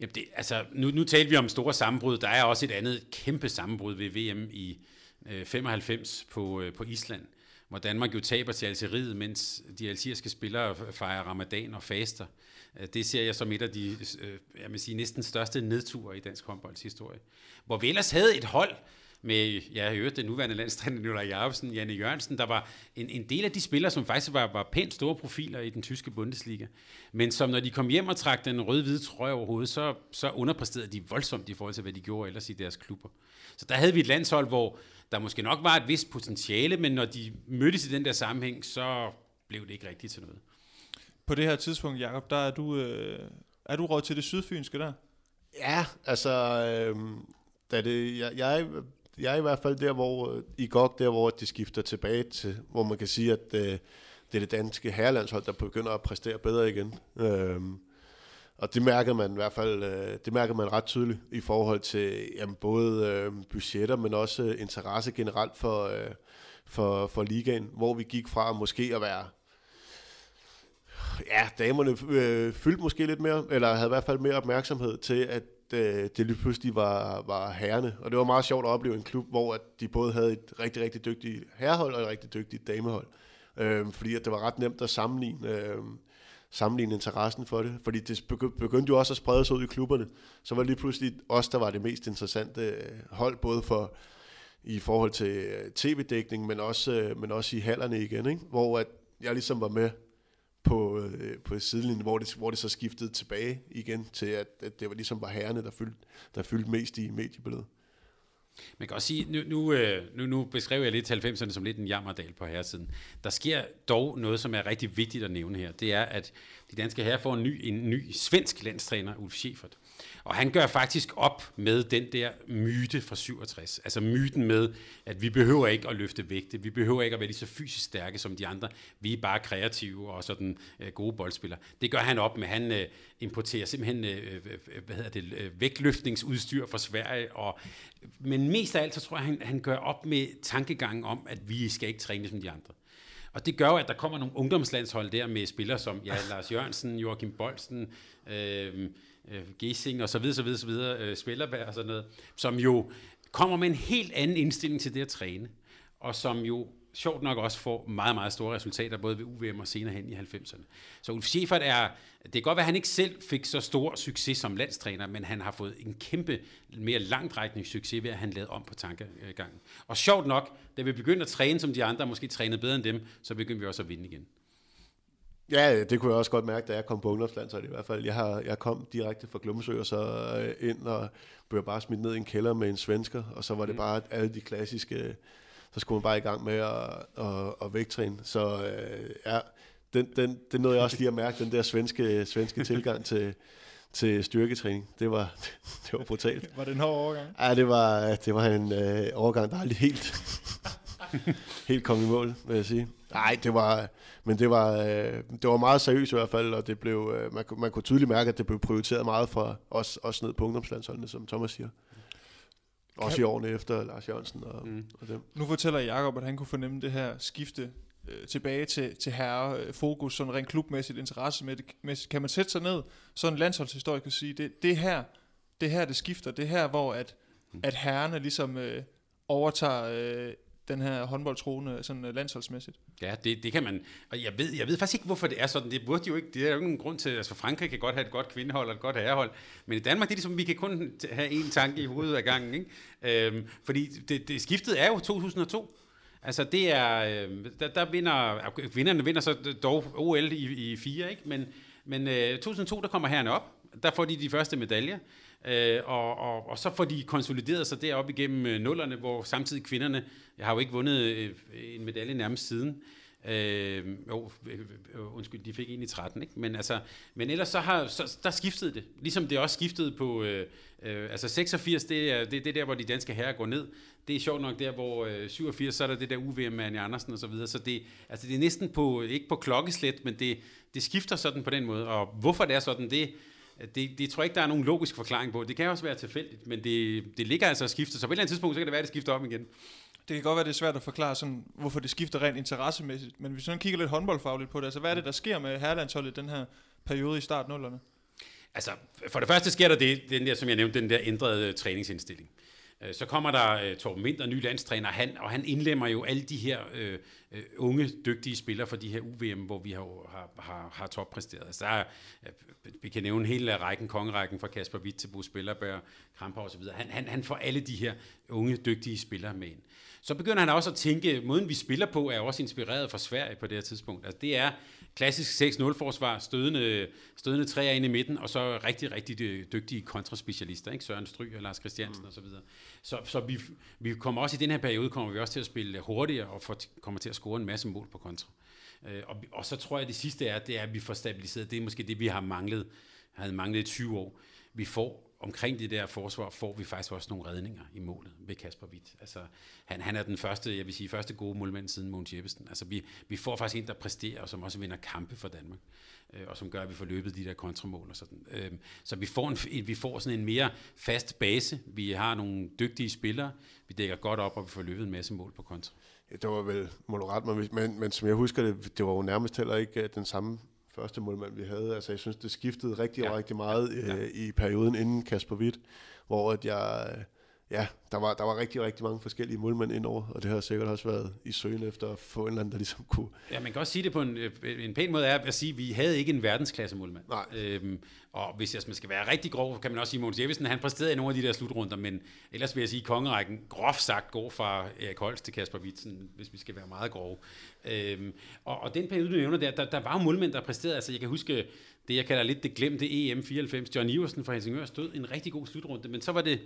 Jamen det, altså, nu, nu talte vi om store sammenbrud. Der er også et andet kæmpe sammenbrud ved VM i øh, 95 på, øh, på Island, hvor Danmark jo taber til Algeriet, mens de algeriske spillere fejrer ramadan og faster. Øh, det ser jeg som et af de øh, jeg vil sige, næsten største nedture i dansk håndbolds historie. Hvor vi ellers havde et hold, med, ja, jeg hørte den nuværende landstræner Nikolaj Jacobsen, Janne Jørgensen, der var en, en del af de spillere, som faktisk var, var pænt store profiler i den tyske Bundesliga. Men som når de kom hjem og trak den røde-hvide trøje over hovedet, så, så underpræsterede de voldsomt i forhold til, hvad de gjorde ellers i deres klubber. Så der havde vi et landshold, hvor der måske nok var et vist potentiale, men når de mødtes i den der sammenhæng, så blev det ikke rigtigt til noget. På det her tidspunkt, Jakob, der er du, øh, er du råd til det sydfynske der? Ja, altså, øh, da det, jeg, jeg jeg er i hvert fald der, hvor øh, i godt der, hvor de skifter tilbage til, hvor man kan sige, at øh, det er det danske herrelandshold, der begynder at præstere bedre igen. Øhm, og det mærker man i hvert fald, øh, det mærker man ret tydeligt i forhold til jamen, både øh, budgetter, men også øh, interesse generelt for, øh, for, for ligaen, hvor vi gik fra måske at være ja, damerne øh, fyldte måske lidt mere, eller havde i hvert fald mere opmærksomhed til, at det, øh, det lige pludselig var, var herrene. Og det var meget sjovt at opleve en klub, hvor at de både havde et rigtig, rigtig dygtigt herrehold og et rigtig dygtigt damehold. Øh, fordi at det var ret nemt at sammenligne, øh, sammenligne interessen for det. Fordi det begyndte jo også at sprede sig ud i klubberne. Så var det lige pludselig os, der var det mest interessante øh, hold, både for i forhold til øh, tv-dækning, men også, men også i hallerne igen, ikke? hvor at jeg ligesom var med på, øh, på sidelinjen, hvor det, hvor det så skiftede tilbage igen til, at, at det var ligesom var herrene, der fyldte, der fyldte mest i mediebilledet. Man kan også sige, nu, nu, øh, nu, nu beskrev jeg lidt 90'erne som lidt en jammerdal på herresiden. Der sker dog noget, som er rigtig vigtigt at nævne her. Det er, at de danske herrer får en ny, en ny svensk landstræner, Ulf Schäfert. Og han gør faktisk op med den der myte fra 67. Altså myten med, at vi behøver ikke at løfte vægte, vi behøver ikke at være lige så fysisk stærke som de andre, vi er bare kreative og sådan øh, gode boldspillere. Det gør han op med, han øh, importerer simpelthen øh, øh, øh, øh, hvad hedder det, øh, vægtløftningsudstyr fra Sverige, og, men mest af alt så tror jeg, han, han gør op med tankegangen om, at vi skal ikke træne som de andre. Og det gør jo, at der kommer nogle ungdomslandshold der med spillere som ja, Lars Jørgensen, Joachim Bolsen, øh, øh, Gesing og så videre, så videre, så videre, øh, Spillerberg og sådan noget, som jo kommer med en helt anden indstilling til det at træne, og som jo sjovt nok også får meget, meget store resultater, både ved UVM og senere hen i 90'erne. Så Ulf Schäfert er, det kan godt være, at han ikke selv fik så stor succes som landstræner, men han har fået en kæmpe, mere langtrækkende succes ved, at han lavede om på tankegangen. Og sjovt nok, da vi begyndte at træne som de andre, måske trænede bedre end dem, så begyndte vi også at vinde igen. Ja, det kunne jeg også godt mærke, da jeg kom på ungdomslandshold i hvert fald. Jeg, har, jeg kom direkte fra Glumsø og så øh, ind og blev bare smidt ned i en kælder med en svensker, og så var det mm. bare alle de klassiske, så skulle man bare i gang med at, at, at vægttræne. Så øh, ja, den, den, det nåede jeg også lige at mærke, den der svenske, svenske (laughs) tilgang til, til styrketræning. Det var, (laughs) det var brutalt. Var det en hård overgang? Ja, det var, det var en øh, overgang, der aldrig helt, (laughs) helt kom i mål, vil jeg sige. Nej, det var, men det var, øh, det var meget seriøst i hvert fald, og det blev, øh, man, man kunne tydeligt mærke, at det blev prioriteret meget fra os, os ned på ungdomslandsholdene, som Thomas siger. Også kan... i årene efter Lars Jørgensen og, mm. og dem. Nu fortæller Jakob, at han kunne fornemme det her skifte øh, tilbage til, til herre øh, fokus, sådan rent klubmæssigt, interessemæssigt. Kan man sætte sig ned, sådan en landsholdshistorie kan sige, det, det her, det her det skifter, det her, hvor at, mm. at herrerne ligesom øh, overtager øh, den her håndboldtroende øh, sådan øh, landsholdsmæssigt. Ja, det, det kan man. Og jeg ved, jeg ved faktisk ikke, hvorfor det er sådan. Det burde jo ikke, det er jo ikke nogen grund til. Altså Frankrig kan godt have et godt kvindehold og et godt herrehold, men i Danmark det er ligesom, vi kan kun have én tanke i hovedet ad gangen. Ikke? Øhm, fordi det, det skiftet er jo 2002. Altså det er, øh, der, der vinder, vinderne vinder så dog OL i, i fire, ikke? men, men øh, 2002 der kommer herrene op, der får de de første medaljer. Øh, og, og, og så får de konsolideret sig deroppe igennem øh, nullerne, hvor samtidig kvinderne har jo ikke vundet øh, en medalje nærmest siden. Øh, jo, øh, øh, undskyld, de fik en i 13, ikke? Men, altså, men ellers så har, så, der skiftede det. Ligesom det også skiftede på, øh, øh, altså 86, det er, det, det er der, hvor de danske herrer går ned. Det er sjovt nok der, hvor øh, 87, så er der det der UVM med Anne Andersen og så videre. Så det, altså det er næsten på, ikke på klokkeslæt, men det, det skifter sådan på den måde. Og hvorfor det er sådan, det, det, det tror jeg ikke, der er nogen logisk forklaring på. Det kan også være tilfældigt, men det, det ligger altså at skifte. Så på et eller andet tidspunkt, så kan det være, at det skifter om igen. Det kan godt være, det er svært at forklare, sådan, hvorfor det skifter rent interessemæssigt. Men hvis vi sådan kigger lidt håndboldfagligt på det, altså hvad er det, der sker med herrelandsholdet i den her periode i start nullerne? Altså, for det første sker der det, den der, som jeg nævnte, den der ændrede træningsindstilling. Øh, så kommer der uh, Torben Winter, ny landstræner, han, og han indlemmer jo alle de her uh, unge, dygtige spillere fra de her UVM, hvor vi har, har, har, har toppræsteret. Altså, der er, uh, vi kan nævne hele rækken, kongerækken fra Kasper Witt til Bo Spillerbær, Kramper osv. Han, han, han får alle de her unge, dygtige spillere med ind. Så begynder han også at tænke, måden vi spiller på, er også inspireret fra Sverige på det her tidspunkt. Altså, det er klassisk 6-0-forsvar, stødende, stødende træer ind i midten, og så rigtig, rigtig dygtige kontraspecialister, ikke? Søren Stry og Lars Christiansen mm. osv. Så, så, så vi, vi kommer også i den her periode, kommer vi også til at spille hurtigere, og for, kommer til at score en masse mål på kontra. Øh, og, og så tror jeg, at det sidste er, det er, at vi får stabiliseret. Det er måske det, vi har manglet, havde manglet i 20 år. Vi får omkring det der forsvar får vi faktisk også nogle redninger i målet ved Kasper Witt. Altså, han, han er den første, jeg vil sige, første gode målmand siden Mogens Jeppesen. Altså, vi, vi får faktisk en, der præsterer, og som også vinder kampe for Danmark, øh, og som gør, at vi får løbet de der kontramål og sådan. Øh, så vi får, en, vi får sådan en mere fast base. Vi har nogle dygtige spillere, vi dækker godt op, og vi får løbet en masse mål på kontra. Ja, det var vel moderat, men, men, men som jeg husker det, det var jo nærmest heller ikke øh, den samme første målmand, vi havde. Altså, jeg synes, det skiftede rigtig, ja. rigtig meget ja. øh, i perioden inden Kasper Witt, hvor at jeg, ja, der var, der var rigtig, rigtig mange forskellige målmænd indover, og det har sikkert også været i søgen efter at få en eller anden, der ligesom kunne... Ja, man kan også sige det på en, øh, en pæn måde, er at sige, at vi havde ikke en verdensklasse målmand. Nej. Øhm, og hvis jeg, man skal være rigtig grov, kan man også sige, at Mogens Jeppesen, han præsterede i nogle af de der slutrunder, men ellers vil jeg sige, at kongerækken groft sagt går fra Erik Holst til Kasper Witsen, hvis vi skal være meget grove. Øhm, og, og den periode, du nævner der, der, der var jo målmænd, der præsterede, altså jeg kan huske det, jeg kalder lidt det glemte EM 94, John Iversen fra Helsingør stod en rigtig god slutrunde, men så var det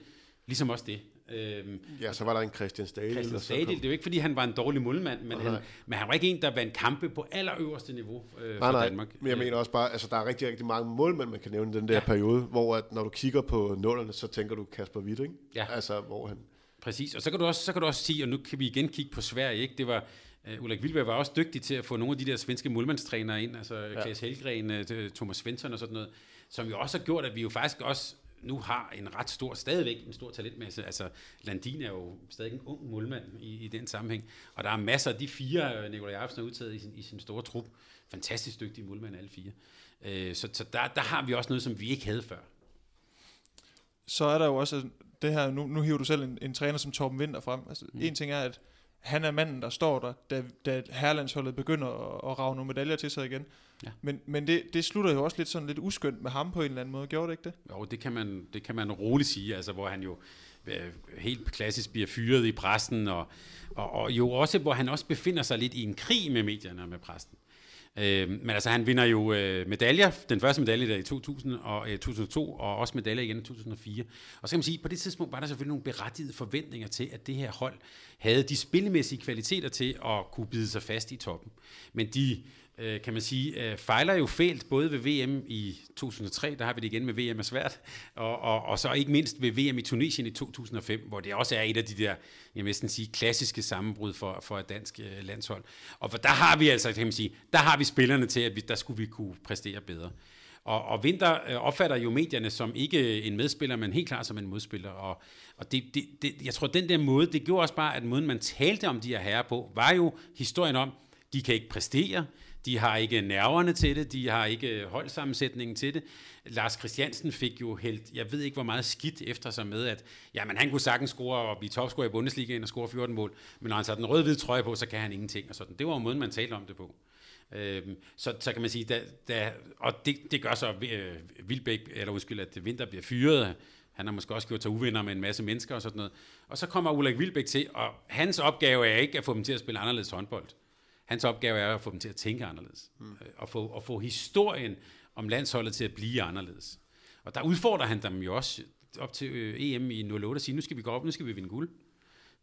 ligesom også det. Øhm, Ja, så var der en Christian Stadil. Christian Stadil, kom- det er jo ikke, fordi han var en dårlig målmand, men, han, men han var ikke en, der vandt kampe på allerøverste niveau øh, Nej, for nej, Danmark. men jeg mener også bare, altså der er rigtig, rigtig mange målmænd, man kan nævne i den der Ja. ja. periode, hvor at, når du kigger på nullerne, så tænker du Kasper Witt, ikke? Ja. Altså, hvor han... Præcis, og så kan, du også, så kan du også sige, og nu kan vi igen kigge på Sverige, ikke? det var, uh, Ulrik Vilberg var også dygtig til at få nogle af de der svenske målmandstrænere ind, altså ja. Klaas Helgren, uh, Thomas Svensson og sådan noget, som jo også har gjort, at vi jo faktisk også nu har en ret stor, stadigvæk en stor talentmasse. Altså, Landin er jo stadig en ung målmand i, i den sammenhæng. Og der er masser af de fire, øh, Nikolaj Jacobsen har udtaget i sin, i sin store trup. Fantastisk dygtige målmænd, alle fire. Øh, så så der, der har vi også noget, som vi ikke havde før. så er der jo også det her, nu, nu hiver du selv en, en træner som Torben Winter frem. Altså, mm. En ting er, at han er manden, der står der, da, da herlandsholdet begynder at, at rave nogle medaljer til sig igen. Ja. Men, men det, det slutter jo også lidt sådan lidt uskyndt med ham på en eller anden måde. Gjorde det ikke det? Jo, det kan man, det kan man roligt sige, altså, hvor han jo øh, helt klassisk bliver fyret i pressen, og, og, og jo også, hvor han også befinder sig lidt i en krig med medierne og med pressen. Øh, men altså, han vinder jo øh, medaljer, den første medalje der i 2000 og, øh, 2002, og også medaljer igen i 2004. Og så kan man sige, på det tidspunkt var der selvfølgelig nogle berettigede forventninger til, at det her hold havde de spillemæssige kvaliteter til at kunne bide sig fast i toppen. Men de, øh, kan man sige, øh, fejler jo fælt både ved VM i 2003, der har vi det igen med VM er svært, og, og, og så ikke mindst ved VM i Tunesien i 2005, hvor det også er et af de der, jeg vil næsten sige, klassiske sammenbrud for, for et dansk øh, landshold. Og for der har vi altså, kan man sige, der har vi spillerne til, at vi, der skulle vi kunne præstere bedre. Og, og Vinter øh, opfatter jo medierne som ikke øh, en medspiller, men helt klart som en modspiller. Og, og det, det, det, jeg tror, den der måde, det gjorde også bare, at måden, man talte om de her herrer på, var jo historien om, de kan ikke præstere, de har ikke nerverne til det, de har ikke holdsammensætningen til det. Lars Christiansen fik jo helt, jeg ved ikke hvor meget skidt efter sig med, at jamen, han kunne sagtens score og blive topscorer i Bundesligaen og score 14 mål, men når han satte den røde-hvide trøje på, så kan han ingenting. Og sådan. Det var jo måden, man talte om det på. Øhm, så, så kan man sige, da, da, og det, det gør så øh, Vilbæk, eller undskyld, at Vinter bliver fyret. Han har måske også gjort sig uvenner med en masse mennesker og sådan noget. Og så kommer Ulrik Vilbæk til, og hans opgave er ikke at få dem til at spille anderledes håndbold. Hans opgave er at få dem til at tænke anderledes. Mm. Og, få, og få historien om landsholdet til at blive anderledes. Og der udfordrer han dem jo også op til øh, EM i 08 og siger, nu skal vi gå op, nu skal vi vinde guld.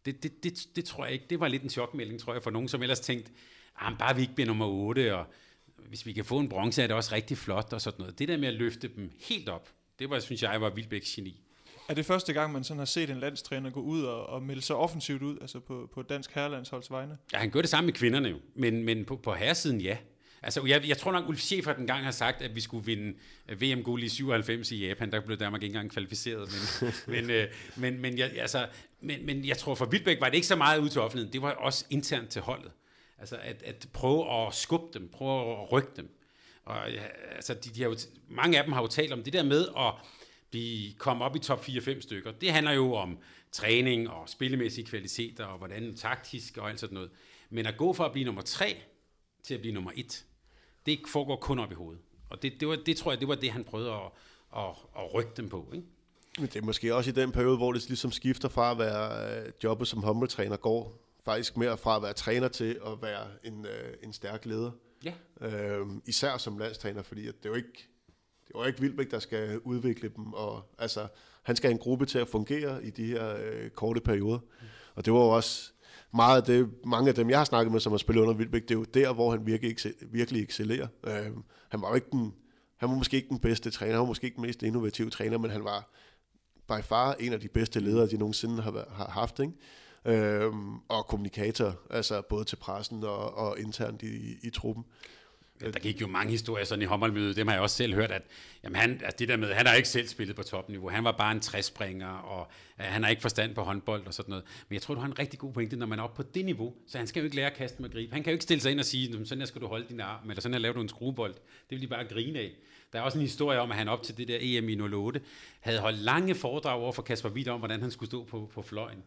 Det, det, det, det tror jeg ikke. Det var lidt en chokmelding, tror jeg, for nogen, som ellers tænkte, ah, bare vi ikke bliver nummer 8, og hvis vi kan få en bronze, er det også rigtig flot og sådan noget. Det der med at løfte dem helt op, det var, synes jeg, var Vilbæks geni. Er det første gang, man sådan har set en landstræner gå ud og, og melde sig offensivt ud, altså på, på dansk herrelandsholds vegne? Ja, han gør det samme med kvinderne jo, men, men på, på herresiden, ja. Altså, jeg, jeg tror nok, Ulf Schäfer den gang har sagt, at vi skulle vinde øh, VM-guld i 97 i Japan. Der blev Danmark ikke engang kvalificeret. Men, (laughs) men, øh, men, men, jeg, altså, men, men jeg tror, for Vilbæk var det ikke så meget ud til offentligheden. Det var også internt til holdet. Altså, at, at prøve at skubbe dem, prøve at rykke dem. Og ja, altså, de, de har jo, mange af dem har jo talt om det der med at blive, komme op i top 4-5 stykker. Det handler jo om træning og spillemæssige kvaliteter og hvordan taktisk og alt sådan noget. Men at gå fra at blive nummer 3 til at blive nummer 1, det foregår kun op i hovedet. Og det, det, var, det tror jeg, det var det, han prøvede at, at, at rykke dem på. Ikke? Men det er måske også i den periode, hvor det ligesom skifter fra at være øh, jobbet som håndboldtræner, går faktisk mere fra at være træner til at være en, øh, en stærk leder. Ja. Øh, især som landstræner, fordi at det er jo ikke, det er jo ikke Vilbæk, der skal udvikle dem. Og, altså, han skal have en gruppe til at fungere i de her øh, korte perioder. Og det var jo også meget af det, mange af dem, jeg har snakket med, som har spillet under Vilbæk, det er jo der, hvor han virkelig, excel- virkelig excellerer. Øh, han var jo ikke den, han var måske ikke den bedste træner, han var måske ikke den mest innovative træner, men han var by far en af de bedste ledere, de nogensinde har, har haft, ikke? Øhm, og kommunikator, altså både til pressen og, og internt i, i truppen. Ja, der gik jo mange historier sådan i håndboldmødet, dem har jeg også selv hørt, at jamen han, altså det der med, han har ikke selv spillet på topniveau, han var bare en træspringer, og uh, han har ikke forstand på håndbold og sådan noget. Men jeg tror, du har en rigtig god pointe, når man er oppe på det niveau, så han skal jo ikke lære at kaste med grib. Han kan jo ikke stille sig ind og sige, sådan her skal du holde din arm, eller sådan her laver du en skruebold. Det vil de bare grine af. Der er også en historie om, at han op til det der EM i 08 havde holdt lange foredrag over for Kasper Witt om, hvordan han skulle stå på, på fløjen.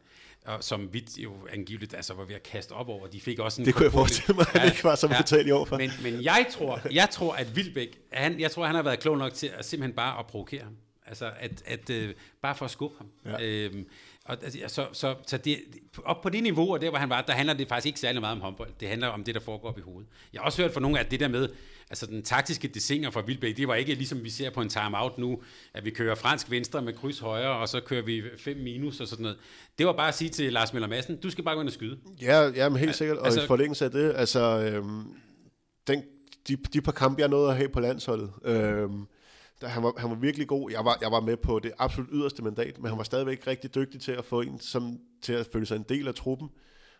Og som Witt jo angiveligt altså, var ved at kaste op over. De fik også en Det kunne jeg forestille mig, at det ikke var så brutalt i år for. Men, men jeg, tror, jeg tror, at Vilbæk, han, jeg tror, han har været klog nok til at simpelthen bare at provokere ham. Altså, at, at uh, bare for at skubbe ham. Ja. Øhm, og, altså, så, så, så det, op på det niveau, og der hvor han var, der handler det faktisk ikke særlig meget om håndbold. Det handler om det, der foregår op i hovedet. Jeg har også hørt fra nogle af det der med, altså den taktiske desinger fra Vilbæk, det var ikke ligesom vi ser på en timeout nu, at vi kører fransk venstre med kryds højre, og så kører vi 5 minus og sådan noget. Det var bare at sige til Lars Møller Madsen, du skal bare gå ind og skyde. Ja, ja men helt sikkert. Og altså- i forlængelse af det, altså, øhm, den, de, de par kampe, jeg nåede at have på landsholdet, øhm, der, han, var, han var virkelig god. Jeg var, jeg var med på det absolut yderste mandat, men han var stadigvæk rigtig dygtig til at få en som, til at føle sig en del af truppen,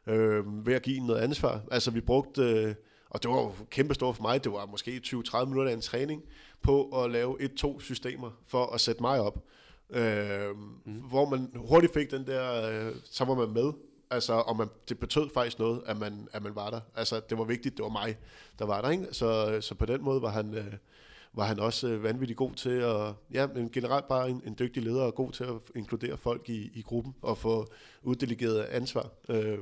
øhm, ved at give en noget ansvar. Altså, vi brugte, øh, og det var jo kæmpe stort for mig, det var måske 20-30 minutter af en træning, på at lave et-to systemer for at sætte mig op. Øh, mm. Hvor man hurtigt fik den der, øh, så var man med, Altså, og man, det betød faktisk noget, at man, at man var der. Altså, det var vigtigt, det var mig, der var der, ikke? Så, så på den måde var han, øh, var han også øh, vanvittigt god til at, ja, men generelt bare en, en dygtig leder, og god til at inkludere folk i, i gruppen, og få uddelegeret ansvar. Øh,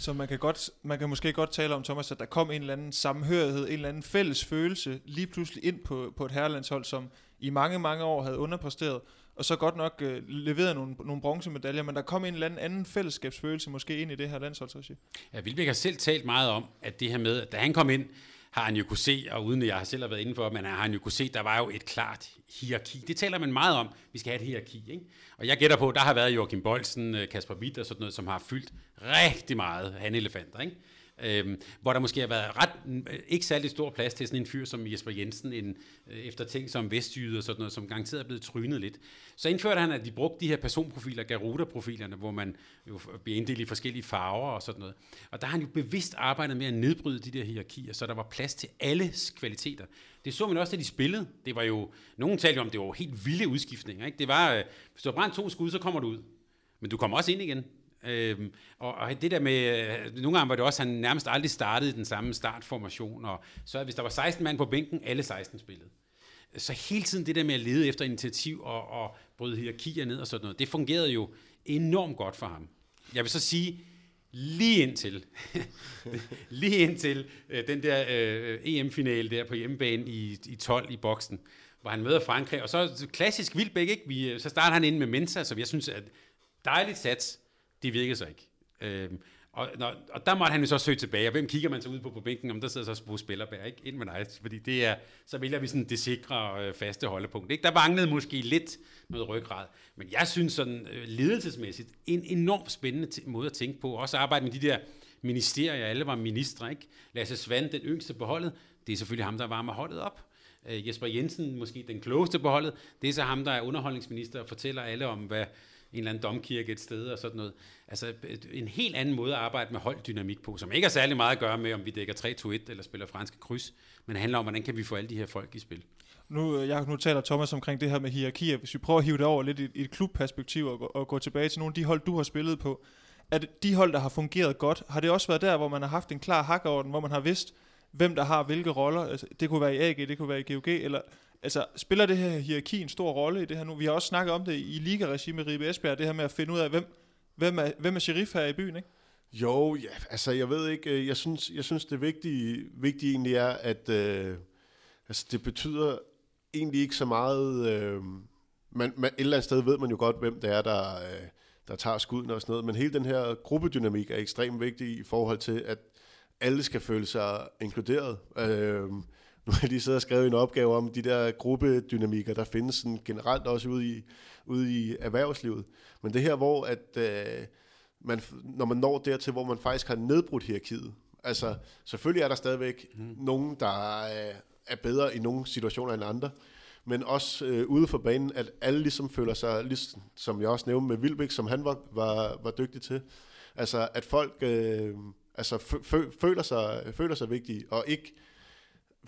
så man kan, godt, man kan måske godt tale om, Thomas, at der kom en eller anden samhørighed, en eller anden fælles følelse lige pludselig ind på, på et herrelandshold, som i mange, mange år havde underpræsteret, og så godt nok øh, leveret nogle, nogle bronzemedaljer, men der kom en eller anden, anden fællesskabsfølelse måske ind i det her landsholdsregi. Ja, Vilbæk har selv talt meget om, at det her med, at da han kom ind, har han jo kunne se, og uden at jeg har selv har været indenfor, men har han jo kunne se, der var jo et klart hierarki. Det taler man meget om, vi skal have et hierarki. Ikke? Og jeg gætter på, der har været Joachim Bolsen, øh, Kasper Witt og sådan noget, som har fyldt rigtig meget hanelefanter. Ikke? Øhm, hvor der måske har været ret, øh, ikke særlig stor plads til sådan en fyr som Jesper Jensen, en, øh, efter ting som Vestjyde og sådan noget, som garanteret er blevet trynet lidt. Så indførte han, at de brugte de her personprofiler, Garuda-profilerne, hvor man jo bliver inddelt i forskellige farver og sådan noget. Og der har han jo bevidst arbejdet med at nedbryde de der hierarkier, så der var plads til alles kvaliteter. Det så man også, da de spillede. Det var jo, nogen talte jo om, det var helt vilde udskiftninger. Ikke? Det var, øh, hvis du har brændt to skud, så kommer du ud. Men du kommer også ind igen. Øhm, og, og det der med, øh, nogle gange var det også, han nærmest aldrig startede i den samme startformation, og så hvis der var 16 mand på bænken, alle 16 spillede. Så hele tiden det der med at lede efter initiativ og, og bryde hierarkier ned og sådan noget, det fungerede jo enormt godt for ham. Jeg vil så sige, lige indtil, (laughs) lige indtil øh, den der øh, EM-finale der på hjemmebane i, i 12 i boksen, hvor han møder Frankrig, og så klassisk Vildbæk, ikke? Vi, øh, så starter han ind med Mensa, som jeg synes er et dejligt sats, det virkede så ikke. Øh, og, når, og der måtte han jo så søge tilbage, og hvem kigger man så ud på på bænken, om der sidder så Bo Spillerberg, ikke? Ind med dig, fordi det er, så vælger vi sådan det sikre øh, faste holdepunkt. Ikke? Der manglede måske lidt noget ryggrad, men jeg synes sådan øh, ledelsesmæssigt, en enormt spændende t- måde at tænke på, også arbejde med de der ministerier, alle var ministre, ikke? Lasse Svand, den yngste på holdet, det er selvfølgelig ham, der varmer holdet op. Øh, Jesper Jensen, måske den klogeste på holdet, det er så ham, der er underholdningsminister og fortæller alle om, hvad en eller anden domkirke et sted og sådan noget. Altså en helt anden måde at arbejde med holddynamik på, som ikke har særlig meget at gøre med, om vi dækker 3-2-1 eller spiller franske kryds, men handler om, hvordan kan vi få alle de her folk i spil. Nu, øh, jeg, nu taler Thomas omkring det her med hierarkier. Hvis vi prøver at hive det over lidt i, i et klubperspektiv og, gå- og gå tilbage til nogle af de hold, du har spillet på. Er det de hold, der har fungeret godt, har det også været der, hvor man har haft en klar hakkeorden, hvor man har vidst, hvem der har hvilke roller? Altså, det kunne være i AG, det kunne være i GOG, eller altså, spiller det her hierarki en stor rolle i det her nu? Vi har også snakket om det i liga-regi med Ribe Esbjerg, det her med at finde ud af, hvem, hvem, er, hvem er sheriff her i byen, ikke? Jo, ja, altså jeg ved ikke, øh, jeg synes, jeg synes det vigtige, vigtige egentlig er, at øh, altså, det betyder egentlig ikke så meget, øh, man, man, et eller andet sted ved man jo godt, hvem det er, der, øh, der tager skuden og sådan noget, men hele den her gruppedynamik er ekstremt vigtig i forhold til, at alle skal føle sig inkluderet. Øh, nu har jeg lige siddet og skrevet en opgave om de der gruppedynamikker, der findes sådan generelt også ude i, ude i erhvervslivet. Men det her, hvor at, øh, man, når man når dertil, hvor man faktisk har nedbrudt hierarkiet. Altså, selvfølgelig er der stadigvæk mm. nogen, der er, er bedre i nogle situationer end andre, men også øh, ude for banen, at alle ligesom føler sig, ligesom, som jeg også nævnte med Vilbæk, som han var, var, var dygtig til. Altså, at folk øh, altså, fø- fø- føler, sig, føler sig vigtige, og ikke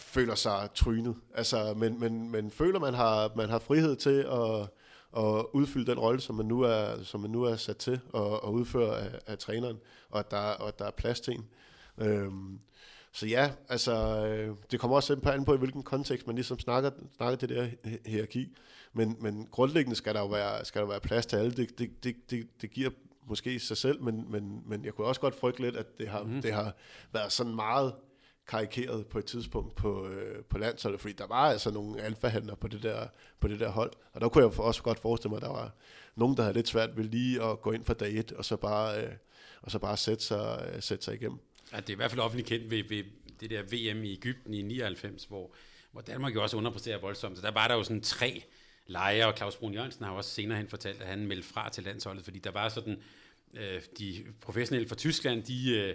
føler sig trynet. Altså, men, men, men føler, man har, man har frihed til at, at udfylde den rolle, som man nu er, som man nu er sat til at, at udføre af, af træneren, og at der, og at der er plads til en. Øhm, så ja, altså, øh, det kommer også an på, i hvilken kontekst man ligesom snakker, snakker det der hierarki. Men, men grundlæggende skal der jo være, skal der være plads til alle. Det, det, det, det, det giver måske sig selv, men, men, men jeg kunne også godt frygte lidt, at det har, mm. det har været sådan meget karikeret på et tidspunkt på, øh, på landsholdet, fordi der var altså nogle alfahandler på det der, på det der hold, og der kunne jeg også godt forestille mig, at der var nogen, der havde lidt svært ved lige at gå ind for dag et, og så bare, øh, og så bare sætte, sig, øh, sætte sig igennem. Ja, det er i hvert fald offentligt kendt ved, ved det der VM i Ægypten i 99, hvor, hvor Danmark jo også underpresterer voldsomt, så der var der jo sådan tre lejre, og Claus Brun Jørgensen har også senere hen fortalt, at han meldte fra til landsholdet, fordi der var sådan, øh, de professionelle fra Tyskland, de, øh,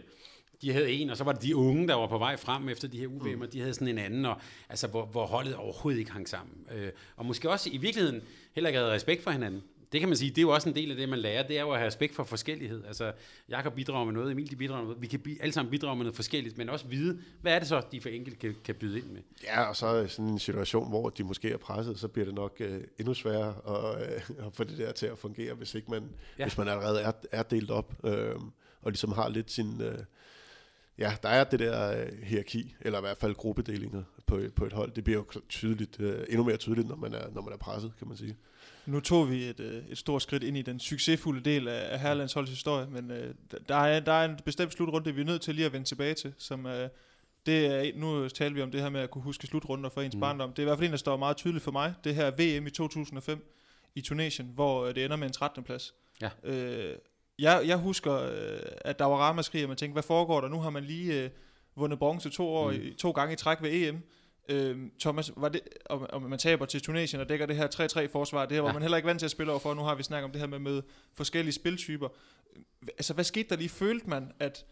de havde en, og så var det de unge, der var på vej frem efter de her UVM'er, mm. de havde sådan en anden, og, altså, hvor, hvor holdet overhovedet ikke hang sammen. Øh, og måske også i virkeligheden heller ikke havde respekt for hinanden. Det kan man sige, det er jo også en del af det, man lærer, det er jo at have respekt for forskellighed. Altså, jeg kan bidrage med noget, Emil de bidrager med noget, vi kan alle sammen bidrage med noget forskelligt, men også vide, hvad er det så, de for enkelt kan, kan byde ind med. Ja, og så sådan en situation, hvor de måske er presset, så bliver det nok øh, endnu sværere at, øh, at få det der til at fungere, hvis ikke man, ja. hvis man allerede er, er delt op, øh, og ligesom har lidt sin... Øh, ja, der er det der øh, hierarki, eller i hvert fald gruppedelinger på, på et hold. Det bliver jo tydeligt, øh, endnu mere tydeligt, når man, er, når man er presset, kan man sige. Nu tog vi et, øh, et stort skridt ind i den succesfulde del af, af Herlands holds historie, men øh, der, er, der er en bestemt slutrunde, vi er nødt til lige at vende tilbage til, som øh, det er, nu taler vi om det her med at kunne huske slutrunder for ens mm. barndom. Det er i hvert fald en, der står meget tydeligt for mig. Det her VM i 2005 i Tunesien, hvor øh, det ender med en 13. plads. Ja. Øh, jeg, jeg husker, øh, at der var ramaskrig, og man tænkte, hvad foregår der? Nu har man lige øh, vundet bronze to, år, mm. to gange i træk ved EM. Øh, Thomas, var det, og, og man taber til Tunesien og dækker det her 3-3-forsvar, det her, ja. hvor man heller ikke vant til at spille over for. Nu har vi snakket om det her med, med forskellige spiltyper. Altså, hvad skete der lige? Følte man, at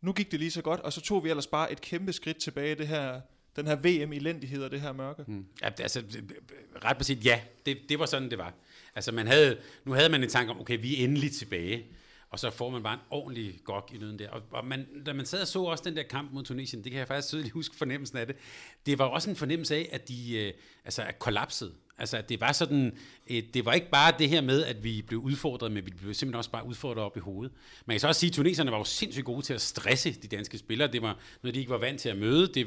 nu gik det lige så godt, og så tog vi ellers bare et kæmpe skridt tilbage det her den her VM-elendighed og det her mørke. Mm. Ja, altså, ret præcis, ja, det, det var sådan, det var. Altså, man havde, nu havde man en tanke om, okay, vi er endelig tilbage og så får man bare en ordentlig gok i nøden der. Og, og man, da man sad og så også den der kamp mod Tunesien, det kan jeg faktisk tydeligt huske fornemmelsen af det, det var også en fornemmelse af, at de øh, altså, er kollapset. Altså, at det var sådan, øh, det var ikke bare det her med, at vi blev udfordret, men vi blev simpelthen også bare udfordret op i hovedet. Man kan så også sige, at tuneserne var jo sindssygt gode til at stresse de danske spillere. Det var noget, de ikke var vant til at møde. Det,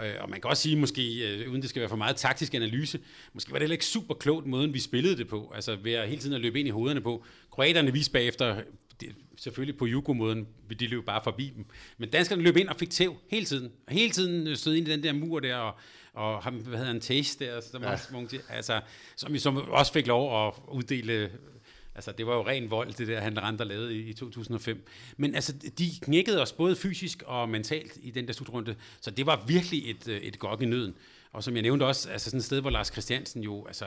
øh, og man kan også sige, måske, øh, uden det skal være for meget taktisk analyse, måske var det heller ikke super klogt måden, vi spillede det på. Altså ved at hele tiden at løbe ind i hovederne på. Kroaterne viste bagefter det, selvfølgelig på Jugo-måden, de løb bare forbi dem. Men danskerne løb ind og fik tæv hele tiden. Og hele tiden stod ind i den der mur der, og, og ham, hvad hedder han, Taste der, som, ja. også, altså, som vi som også fik lov at uddele Altså, det var jo ren vold, det der, han rendte og lavede i, i 2005. Men altså, de knækkede os både fysisk og mentalt i den der slutrunde, så det var virkelig et, et gok i nøden. Og som jeg nævnte også, altså sådan et sted, hvor Lars Christiansen jo altså,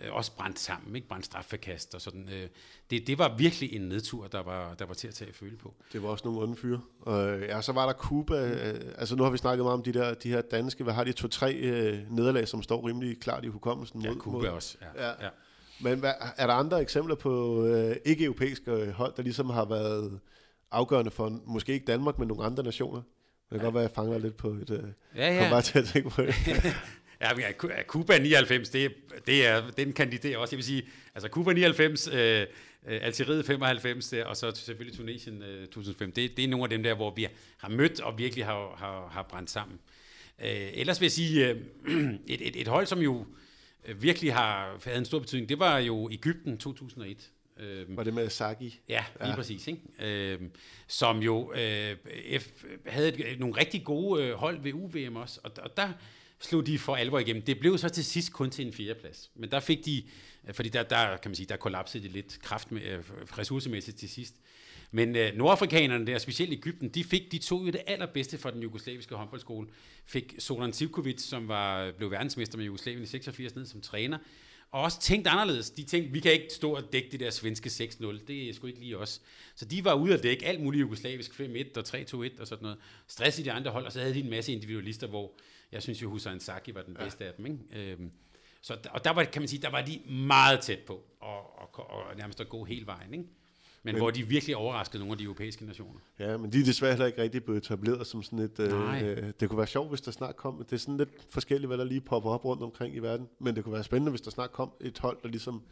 øh, også brændte sammen, ikke? brændte straffekast og sådan. Øh, det, det var virkelig en nedtur, der var, der var til at tage føle på. Det var også nogle onde fyre. Og ja, så var der Cuba. Øh, altså nu har vi snakket meget om de, der, de her danske, hvad har de, to-tre øh, nederlag, som står rimelig klart i hukommelsen. Ja, Cuba mod. også. Ja. Ja. ja. Men hvad, er der andre eksempler på øh, ikke-europæiske hold, der ligesom har været afgørende for, måske ikke Danmark, men nogle andre nationer? Det kan ja. godt være, at jeg fanger lidt på et... Uh, ja, ja. bare til at tænke på det. (laughs) ja, men Cuba 99, det, det er, den kandiderer også. Jeg vil sige, altså Cuba 99, øh, Algeriet 95, der, og så selvfølgelig Tunesien øh, 2005. Det, det er nogle af dem der, hvor vi har mødt og virkelig har, har, har brændt sammen. Øh, ellers vil jeg sige, øh, (clears throat) et, et, et hold, som jo virkelig har havde en stor betydning, det var jo Ægypten 2001. Øhm, var det med Saki? Ja, lige ja. præcis. Ikke? Øhm, som jo øh, F, havde et, nogle rigtig gode øh, hold ved UVM også, og, og der slog de for alvor igennem. Det blev så til sidst kun til en fjerdeplads, men der fik de, øh, fordi der, der kan man sige, der kollapsede det lidt kraft med, øh, ressourcemæssigt til sidst. Men øh, nordafrikanerne der, specielt Ægypten, de fik, de tog jo det allerbedste fra den jugoslaviske håndboldskole. Fik Zoran Sivkovic, som var, blev verdensmester med Jugoslavien i 86 ned som træner, og også tænkt anderledes. De tænkte, vi kan ikke stå og dække det der svenske 6-0. Det er sgu ikke lige os. Så de var ude at dække alt muligt jugoslavisk 5-1 og 3-2-1 og sådan noget. Stress i de andre hold, og så havde de en masse individualister, hvor jeg synes jo, Hussein Saki var den bedste ja. af dem. Ikke? Øhm, så, og der var, kan man sige, der var de meget tæt på, og, og, og nærmest at gå hele vejen. Ikke? Men, men hvor de virkelig overraskede nogle af de europæiske nationer. Ja, men de er desværre heller ikke rigtig blevet etableret som sådan et... Øh, øh, det kunne være sjovt, hvis der snart kom... Det er sådan lidt forskelligt, hvad der lige popper op rundt omkring i verden. Men det kunne være spændende, hvis der snart kom et hold, der ligesom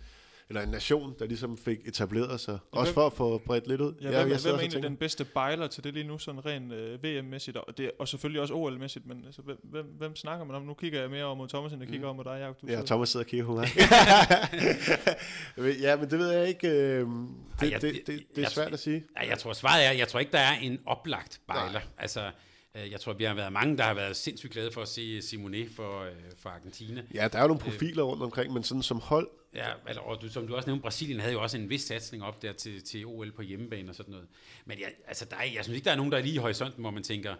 eller en nation, der ligesom fik etableret sig. Ja, også hvem- for at få bredt lidt ud. Ja, hvem, jeg hvem er egentlig tænker- den bedste bejler til det lige nu, sådan rent øh, VM-mæssigt, og, det, og selvfølgelig også OL-mæssigt, men altså, hvem, hvem, hvem snakker man om? Nu kigger jeg mere over mod Thomas, end jeg kigger over mod dig, Jacob. Du Ja, sidder- Thomas sidder og kigger på mig. (laughs) (laughs) ja, men det ved jeg ikke. Øh, det, Ej, jeg- det, det, det, det er jeg- svært at sige. Ja, jeg tror svaret er, jeg tror ikke, der er en oplagt bejler. Altså, øh, jeg tror, vi har været mange, der har været sindssygt glade for at se Simone for, øh, for Argentina. Ja, der er jo nogle profiler rundt omkring, men sådan som hold, Ja, altså, og du, som du også nævnte, Brasilien havde jo også en vis satsning op der til, til OL på hjemmebane og sådan noget. Men jeg, altså, der er, jeg synes ikke, der er nogen, der er lige i horisonten, hvor man tænker,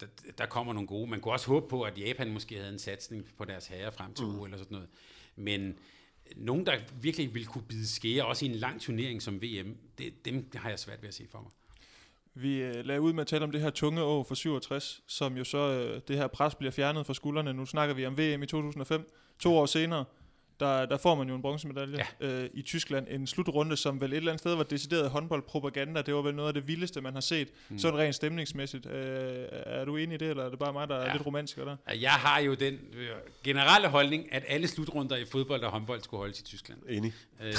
der, der kommer nogle gode. Man kunne også håbe på, at Japan måske havde en satsning på deres herrer frem til mm. OL og sådan noget. Men nogen, der virkelig ville kunne bide skære, også i en lang turnering som VM, det, dem har jeg svært ved at se for mig. Vi øh, lagde ud med at tale om det her tunge år for 67, som jo så, øh, det her pres bliver fjernet fra skuldrene. Nu snakker vi om VM i 2005. To år senere, der, der får man jo en bronzemedalje ja. øh, i Tyskland. En slutrunde, som vel et eller andet sted var decideret håndboldpropaganda. Det var vel noget af det vildeste, man har set, mm. sådan rent stemningsmæssigt. Øh, er du enig i det, eller er det bare mig, der ja. er lidt romantiker der? Jeg har jo den øh, generelle holdning, at alle slutrunder i fodbold og håndbold skulle holdes i Tyskland. enig. Øh,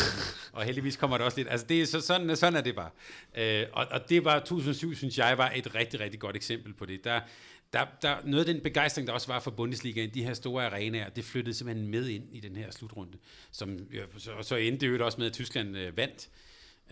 og heldigvis kommer der også lidt. Altså det er så, sådan, sådan er det bare. Øh, og, og det var 2007, synes jeg, var et rigtig, rigtig godt eksempel på det. Der, der, der, noget af den begejstring, der også var for Bundesligaen, de her store arenaer, det flyttede simpelthen med ind i den her slutrunde. Som, ja, så, så endte det jo også med, at Tyskland øh, vandt.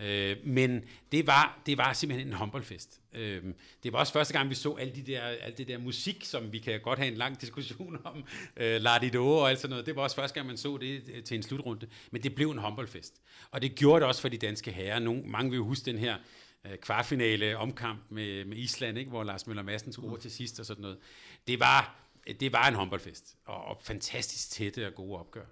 Øh, men det var, det var simpelthen en håndboldfest. Øh, det var også første gang, vi så alle de der, alt det der musik, som vi kan godt have en lang diskussion (laughs) om, øh, Lardido og alt sådan noget. Det var også første gang, man så det øh, til en slutrunde. Men det blev en håndboldfest. Og det gjorde det også for de danske herrer. Nogle, mange vil jo huske den her øh, kvartfinale omkamp med, med Island, ikke? hvor Lars Møller Madsen scorede til sidst og sådan noget. Det var, det var en håndboldfest, og, og fantastisk tætte og gode opgør.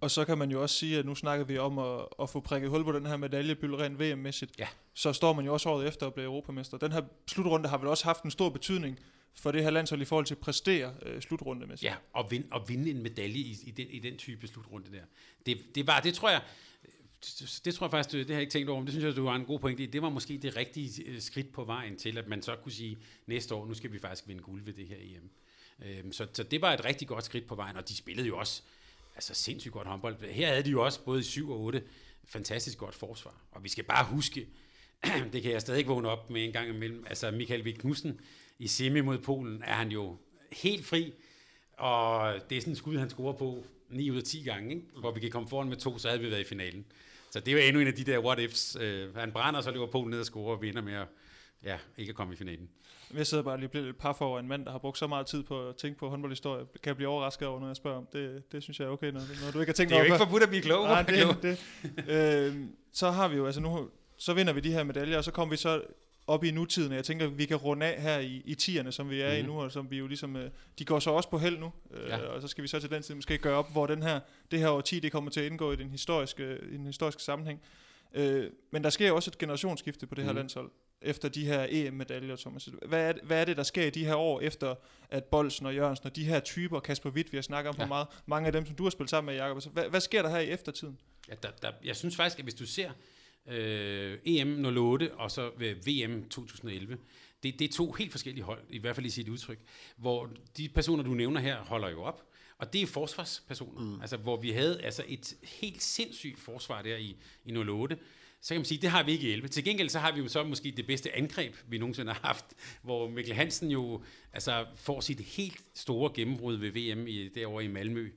Og så kan man jo også sige, at nu snakker vi om at, at få prikket hul på den her medaljebyld rent VM-mæssigt. Ja. Så står man jo også året efter at blive europamester. Den her slutrunde har vel også haft en stor betydning for det her landshold i forhold til at præstere øh, slutrundemæssigt. Ja, og vinde, og vinde en medalje i, i, den, i den type slutrunde der. Det, det var, det tror jeg, det, det tror jeg faktisk, det har jeg ikke tænkt over, men det synes jeg, du har en god pointe i. Det var måske det rigtige øh, skridt på vejen til, at man så kunne sige, næste år, nu skal vi faktisk vinde guld ved det her EM. Øhm, så, så det var et rigtig godt skridt på vejen, og de spillede jo også altså sindssygt godt håndbold. Her havde de jo også både i 7 og 8 fantastisk godt forsvar. Og vi skal bare huske, (clears throat) det kan jeg stadig vågne op med en gang imellem, altså Michael Vig Knudsen i semi mod Polen er han jo helt fri, og det er sådan en skud, han scorer på 9 ud af 10 gange, ikke? hvor vi kan komme foran med to, så havde vi været i finalen. Så det er jo endnu en af de der what-ifs. Øh, han brænder, så løber Polen ned og scorer og vinder med at ja, ikke at komme i finalen. Jeg sidder bare lige lidt par for en mand, der har brugt så meget tid på at tænke på håndboldhistorie. Kan jeg blive overrasket over, når jeg spørger om det? Det synes jeg er okay, når, når du ikke har tænkt Det er jo over ikke forbudt at blive klog. Nej, det, det. Øh, så har vi jo, altså nu, så vinder vi de her medaljer, og så kommer vi så op i nutiden, jeg tænker, vi kan runde af her i, i tierne, som vi er mm-hmm. i Mhm. nu, og som vi jo ligesom, øh, de går så også på held nu, øh, Ja. og så skal vi så til den tid måske gøre op, hvor den her, det her årti, det kommer til at indgå i den historiske, i den historiske sammenhæng. Øh, men der sker jo også et generationsskifte på det her Mhm. landshold, efter de her EM-medaljer, Thomas. Hvad er, det- hvad er det, der sker i de her år, efter at Bolsen og Jørgensen og de her typer, Kasper Witt, vi har snakket om ja. Ja. for meget, mange af dem, som du har spillet sammen med, Jacob, altså, hvad, hvad sker der her i eftertiden? Ja, der, der, jeg synes faktisk, at hvis du ser øh, EM 08 og så VM 2011, det, det er to helt forskellige hold, i hvert fald i sit udtryk, hvor de personer, du nævner her, holder jo op. Og det er forsvarspersoner, mm. altså hvor vi havde altså et helt sindssygt forsvar der i, i 08, så kan man sige, det har vi ikke i 11. Til gengæld så har vi jo så måske det bedste angreb, vi nogensinde har haft, hvor Mikkel Hansen jo altså, får sit helt store gennembrud ved VM i, derovre i Malmø.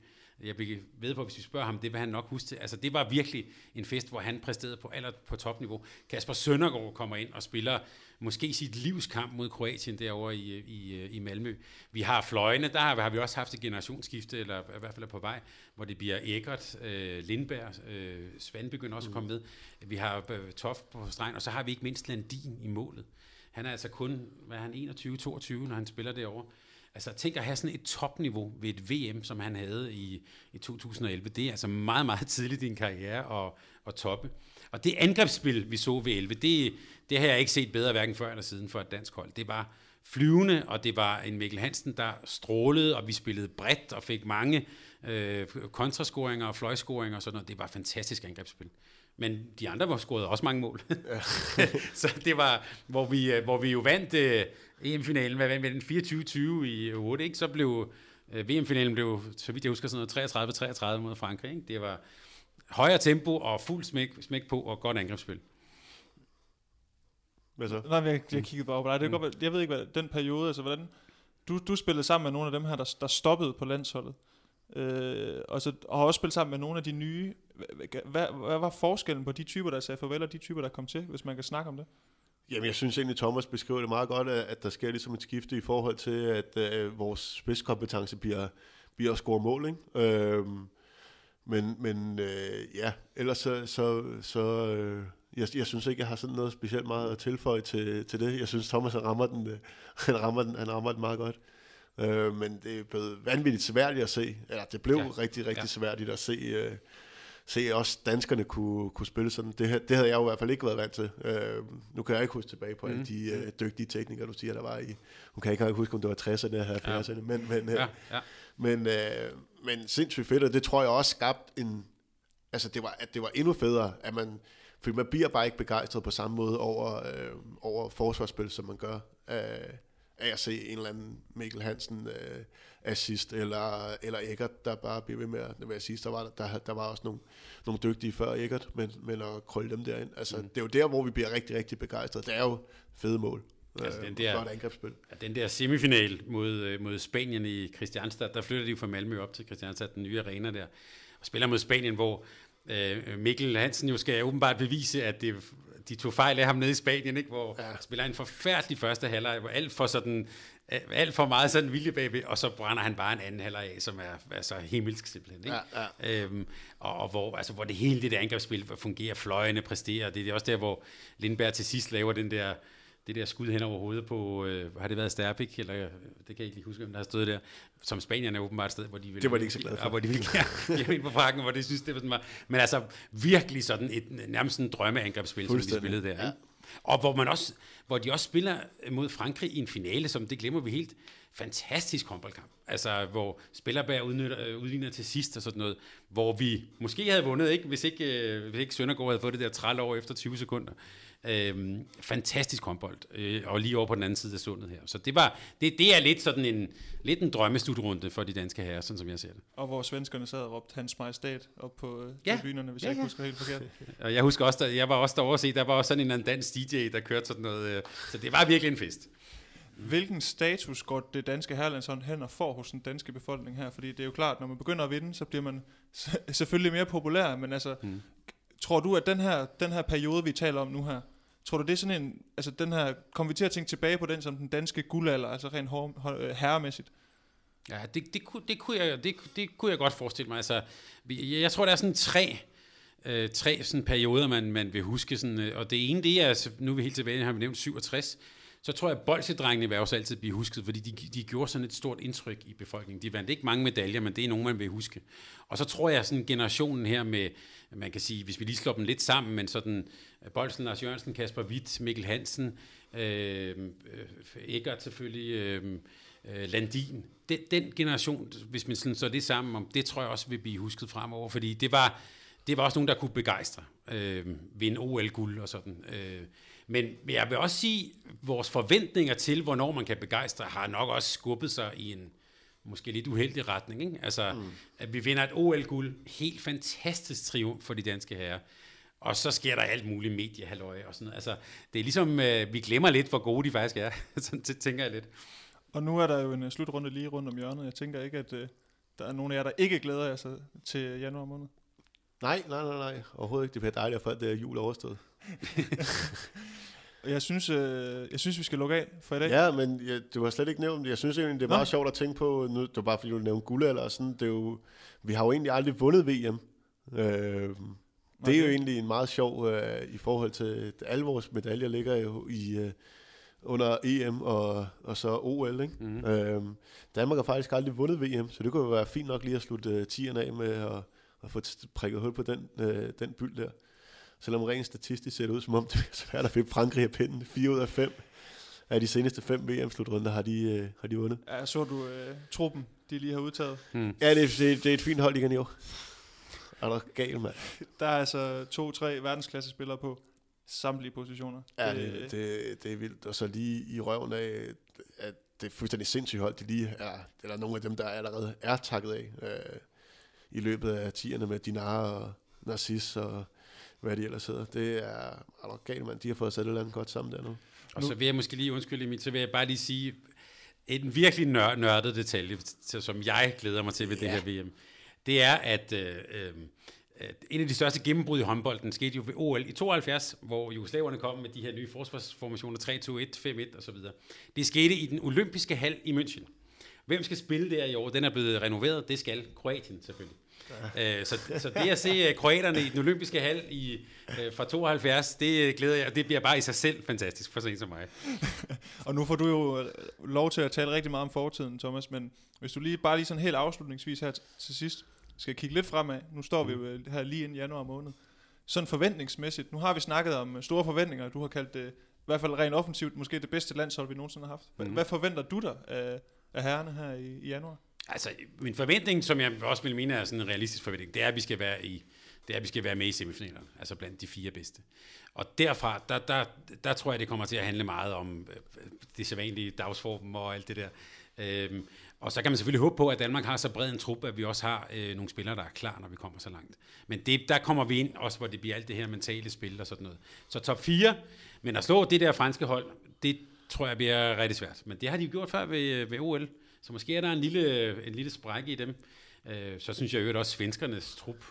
Jeg vil ved på, hvis vi spørger ham, det vil han nok huske til. Altså, det var virkelig en fest, hvor han præsterede på, aller, på topniveau. Kasper Søndergaard kommer ind og spiller måske sit livskamp mod Kroatien derovre i, i, i Malmø. Vi har fløjene, der har, har vi også haft et generationsskifte, eller i hvert fald er på vej, hvor det bliver Eggert, øh, Lindberg, øh, Svand begynder også at komme med. Vi har øh, Toft på stregen, og så har vi ikke mindst Landin i målet. Han er altså kun, hvad er han, 21-22, når han spiller derovre. Altså tænk at have sådan et topniveau ved et VM, som han havde i, i 2011. Det er altså meget, meget tidligt i din karriere at, at toppe. Og det angrebsspil, vi så ved 11, det, det har jeg ikke set bedre hverken før eller siden for et dansk hold. Det var flyvende, og det var en Mikkel Hansen, der strålede, og vi spillede bredt og fik mange øh, kontrascoringer og fløjscoringer og sådan noget. Det var fantastisk angrebsspil. Men de andre var scoret også mange mål. (laughs) Så det var, hvor vi, øh, hvor vi jo vandt øh, EM-finalen, hvad vi den 24-20 i 8, ikke? Så blev øh, VM-finalen blev, så vidt jeg husker, sådan noget 33-33 mod Frankrig, ikke? Det var, højere tempo og fuld smæk, smæk på og godt angrebsspil. Hvad så? Nej, jeg, jeg kiggede bare på dig. Det kan godt, jeg ved ikke, hvad den periode, altså hvordan... Du, du spillede sammen med nogle af dem her, der, der stoppede på landsholdet. Øh, og, så, og har også spillet sammen med nogle af de nye. Hvad, hvad, hvad var forskellen på de typer, der sagde farvel, og de typer, der kom til, hvis man kan snakke om det? Jamen, jeg synes egentlig, Thomas beskriver det meget godt, at at der sker ligesom et skifte i forhold til, at øh, vores spidskompetence bliver, bliver at score mål. Ikke? Øhm, men men øh, ja, ellers så, så, så øh, jeg, jeg synes ikke, jeg har sådan noget specielt meget at tilføje til, til det. Jeg synes, Thomas han rammer den, øh, han rammer den, han rammer den meget godt. Øh, men det er blevet vanvittigt svært at se. Eller det blev Ja. rigtig, rigtig ja. svært at se... Øh, se også danskerne kunne, kunne spille sådan. Det, det havde jeg jo i hvert fald ikke været vant til. Øh, nu kan jeg ikke huske tilbage på mm. alle Mhm. de øh, dygtige teknikere, du siger, der var i... Nu kan jeg ikke huske, om det var 60'erne eller 70'erne, ja. men, men, øh, Ja, ja. men, øh, men sindssygt fedt, og det tror jeg også skabte en... Altså, det var, at det var endnu federe, at man... Fordi man bliver bare ikke begejstret på samme måde over, øh, over forsvarsspil, som man gør af, af at se en eller anden Mikkel Hansen øh, assist, eller, eller Eggert, der bare bliver ved med at, jeg sige, der var, der, der var også nogle, nogle dygtige før Eggert, men, men at krølle dem derind. Altså, mm. det er jo der, hvor vi bliver rigtig, rigtig begejstret. Det er jo fede mål. Altså, Øh, den der- Flot angrebsspil. Ja, den der semifinal mod, øh, mod Spanien i Christianstad, der flytter de jo fra Malmø op til Christianstad, den nye arena der, og spiller mod Spanien, hvor øh, Mikkel Hansen jo skal åbenbart bevise, at det, de tog fejl af ham nede i Spanien, ikke? hvor ja. Spiller en forfærdelig første halvleg, hvor alt for sådan alt for meget sådan vilje bagved, og så brænder han bare en anden halvleg af, som er altså himmelsk simpelthen. Ikke? Ja, ja. Øhm, og, og hvor, altså, hvor det hele det der angrebsspil fungerer, fløjene præsterer, det er også der, hvor Lindberg til sidst laver den der, det der skud hen over hovedet på, øh, har det været Sterbik, eller øh, det kan jeg ikke lige huske, hvem der har stået der, som Spanierne er åbenbart et sted, hvor de vil, Det var de ikke så glade for. Og hvor de ville give (laughs) ind på frakken, hvor de synes, det var sådan, var, men altså virkelig sådan et, nærmest en drømmeangrebsspil, som de spillede der. Ja. Og hvor, man også, hvor de også spiller mod Frankrig i en finale, som det glemmer vi helt, fantastisk håndboldkamp. Altså, hvor Spillerberg udnytter, øh, udligner til sidst og sådan noget, hvor vi måske havde vundet, ikke? Hvis, ikke, øh, hvis ikke Søndergaard havde fået det der træl over efter 20 sekunder. Øhm, fantastisk håndbold, øh, og lige over på den anden side af sundet her. Så det, var, det, det er lidt sådan en, lidt en drømmeslutrunde for de danske herrer, sådan som jeg ser det. Og hvor svenskerne sad og råbte hans majestat op på øh, Ja. tribunerne, hvis Ja, jeg ikke ja. husker helt forkert. (laughs) Og jeg husker også, der, jeg var også derovre se, der var også sådan en anden dansk DJ, der kørte sådan noget, øh, så det var virkelig en fest. Hvilken status går det danske herrelandshold hen og får hos den danske befolkning her? Fordi det er jo klart, når man begynder at vinde, så bliver man (laughs) selvfølgelig mere populær, men altså, mm. tror du, at den her, den her periode, vi taler om nu her, tror du det er sådan en, altså den her, kommer vi til at tænke tilbage på den som den danske guldalder, altså rent hår, hår, øh, herremæssigt? Ja, det, det, kunne, det, kunne jeg, det, det kunne jeg godt forestille mig. Altså, vi- jeg tror, der er sådan tre, øh, tre sådan perioder, man, man vil huske. Sådan, øh, og det ene, det er, altså, nu er vi helt tilbage, har vi nævnt 67, så tror jeg, at bolsedrengene vil også altid blive husket, fordi de, de gjorde sådan et stort indtryk i befolkningen. De vandt ikke mange medaljer, men det er nogen, man vil huske. Og så tror jeg, sådan generationen her med, man kan sige, hvis vi lige slår dem lidt sammen, men sådan øh, Bolsen, Lars Jørgensen, Kasper Witt, Mikkel Hansen, øh, øh, Eggert selvfølgelig, øh, øh Landin. Den, den generation, hvis man sådan så det sammen om, det tror jeg også vil blive husket fremover, fordi det var, det var også nogen, der kunne begejstre, øh, vinde OL-guld og sådan. Øh, men men jeg vil også sige, at vores forventninger til, hvornår man kan begejstre, har nok også skubbet sig i en måske lidt uheldig retning. Ikke? Altså, mm. at vi vinder et OL-guld, helt fantastisk triumf for de danske herrer. Og så sker der alt muligt mediehalløje og sådan noget. Altså, det er ligesom, øh, vi glemmer lidt, hvor gode de faktisk er. (laughs) sådan det tænker jeg lidt. Og nu er der jo en uh, slutrunde lige rundt om hjørnet. Jeg tænker ikke, at uh, der er nogen af jer, der ikke glæder jer sig til januar måned. Nej, nej, nej, nej. Overhovedet ikke. Det bliver dejligt, for at det er jul overstået. (laughs) Og jeg synes, uh, jeg synes, vi skal lukke af for i dag. Ja, men ja, du har slet ikke nævnt det. Jeg synes egentlig, det er Nå. meget sjovt at tænke på. Nu, det var bare fordi, du nævnte guldalder og sådan. Det er jo, vi har jo egentlig aldrig vundet VM. Øh, det er jo Okay. egentlig en meget sjov øh, i forhold til alle vores medaljer ligger jo i øh, under EM og, og så OL. Ikke? Mhm. Mm. Øhm, Danmark har faktisk aldrig vundet VM, så det kunne jo være fint nok lige at slutte øh, tieren af med at, at få prikket hul på den, øh, den byld der. Selvom rent statistisk ser det ud, som om det er svært at finde Frankrig af pinden. 4 ud af 5 af de seneste fem VM-slutrunder har de, øh, har de vundet. Ja, så du uh, truppen, de lige har udtaget. Hmm. Ja, det, er- det, det er et fint hold, de kan i år. Er der gal, mand? (laughs) Der er altså to-tre verdensklasse spillere på samtlige positioner. Ja, det, det, det er vildt. Og så lige i røven af, at det er fuldstændig sindssygt hold, de lige er, eller nogle af dem, der allerede er takket af øh, i løbet af tierne med Dinar og Narcis og hvad de ellers hedder. Det er, galt, mand. De har fået sat et eller andet godt sammen der nu. Og så vil jeg måske lige undskylde mit, så vil jeg bare lige sige, en virkelig nør, nørdet detalje, som jeg glæder mig til ved ja. det her VM, det er, at øh, øh, en af de største gennembrud i håndbolden skete jo ved OL i 72, hvor jugoslaverne kom med de her nye forsvarsformationer 3-2-1, 5-1 osv. Det skete i den olympiske hal i München. Hvem skal spille der i år? Den er blevet renoveret. Det skal Kroatien selvfølgelig. Ja. Øh, så, så det at se øh, kroaterne i den olympiske hal i, øh, fra 72, det glæder jeg, det bliver bare i sig selv fantastisk for sådan som mig. (laughs) og nu får du jo lov til at tale rigtig meget om fortiden, Thomas, men hvis du lige bare lige sådan helt afslutningsvis her til sidst skal kigge lidt fremad, nu står vi jo her lige ind i januar måned, sådan forventningsmæssigt, nu har vi snakket om store forventninger, du har kaldt det, i hvert fald rent offensivt, måske det bedste landshold, vi nogensinde har haft. Hvad, mm. hvad forventer du dig af, af herrerne her i, i januar? Altså, min forventning, som jeg også vil mene er sådan en realistisk forventning, det er, at vi skal være i det er, at vi skal være med i semifinalerne, altså blandt de fire bedste. Og derfra, der, der, der tror jeg, det kommer til at handle meget om øh, det sædvanlige dagsform og alt det der. Øhm, og så kan man selvfølgelig håbe på, at Danmark har så bred en trup, at vi også har øh, nogle spillere, der er klar, når vi kommer så langt. Men det, der kommer vi ind, også hvor det bliver alt det her mentale spil og sådan noget. Så top 4, men at slå det der franske hold, det tror jeg bliver rigtig svært. Men det har de jo gjort før ved, øh, ved OL. Så måske er der en lille, en lille sprække i dem. Øh, så synes jeg jo også, at svenskernes trup,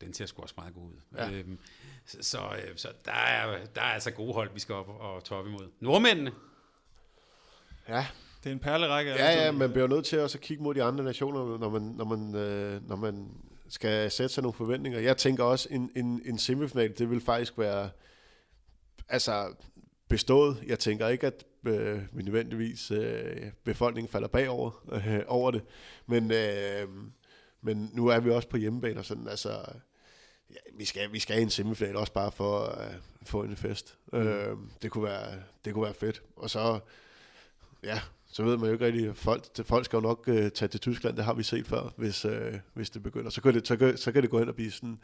den ser sgu også meget god ud. Ja. Øhm, så, så, øh, så der, er, der er altså gode hold, vi skal op og toppe imod. Nordmændene. Ja. Det er en perlerække. Ja, ja, man bliver nødt til også at kigge mod de andre nationer, når man, når man, øh, når man skal sætte sig nogle forventninger. Jeg tænker også, en, en, en semifinal, det vil faktisk være altså bestået. Jeg tænker ikke, at øh, nødvendigvis øh, befolkningen falder bagover øh, over det. Men, øh, men nu er vi også på hjemmebane og sådan, altså, ja, vi, skal, vi skal have en semifinal også bare for at øh, få en fest. Mm. Øh, det, kunne være, det kunne være fedt. Og så, ja, så ved man jo ikke rigtig, folk, folk skal jo nok øh, tage til Tyskland, det har vi set før, hvis, øh, hvis det begynder. Så kan det, så, kan, så kan det gå hen og blive sådan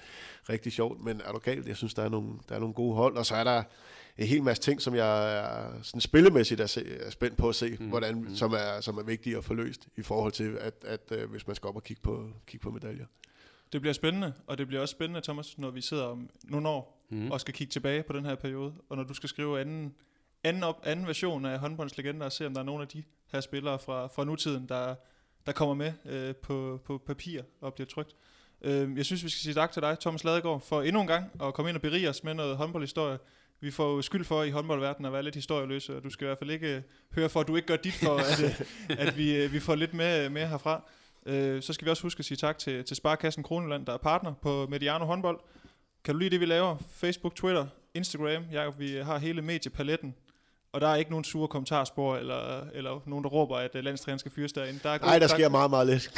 rigtig sjovt, men er du galt? Jeg synes, der er nogle, der er nogle gode hold, og så er der en hel masse ting, som jeg er sådan spillemæssigt er, se, er spændt på at se, mm. hvordan, mm. Som, er, som er vigtige at få løst i forhold til, at, at, at øh, hvis man skal op og kigge på, kigge på medaljer. Det bliver spændende, og det bliver også spændende, Thomas, når vi sidder om nogle år mm. og skal kigge tilbage på den her periode, og når du skal skrive anden, anden, op, anden version af håndboldslegender og se, om der er nogle af de her spillere fra, fra nutiden, der, der kommer med øh, på, på papir og bliver trygt. Øh, jeg synes, vi skal sige tak til dig, Thomas Ladegaard, for endnu en gang at komme ind og berige os med noget håndboldhistorie vi får jo skyld for i håndboldverdenen at være lidt historieløse, og du skal i hvert fald ikke øh, høre for, at du ikke gør dit for, at, øh, (laughs) at vi, øh, vi får lidt med, med herfra. så skal vi også huske at sige tak til, til Sparkassen Kroneland, der er partner på Mediano håndbold. Kan du lide det, vi laver? Facebook, Twitter, Instagram. Jacob, vi har hele mediepaletten. Og der er ikke nogen sure kommentarspor, eller, eller nogen, der råber, at landstræner skal fyres derinde. Der er Nej, der sker meget, meget lidt. (laughs)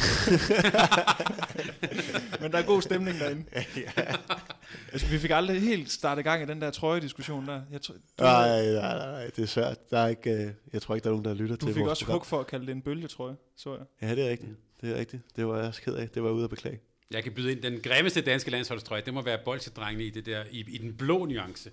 Men der er god stemning derinde. ja. Altså, vi fik aldrig helt startet gang i den der trøjediskussion der. Jeg tror, du, nej, nej, nej, det er svært. Der er ikke, øh, jeg tror ikke, der er nogen, der lytter du til Du fik også hug for at kalde det en bølgetrøje, så jeg. Ja, det er rigtigt. Det er rigtigt. Det var jeg også ked af. Det var jeg ude at beklage. Jeg kan byde ind. Den grimmeste danske landsholdstrøje, det må være bolsjedrengene i, det der, i, i den blå nuance.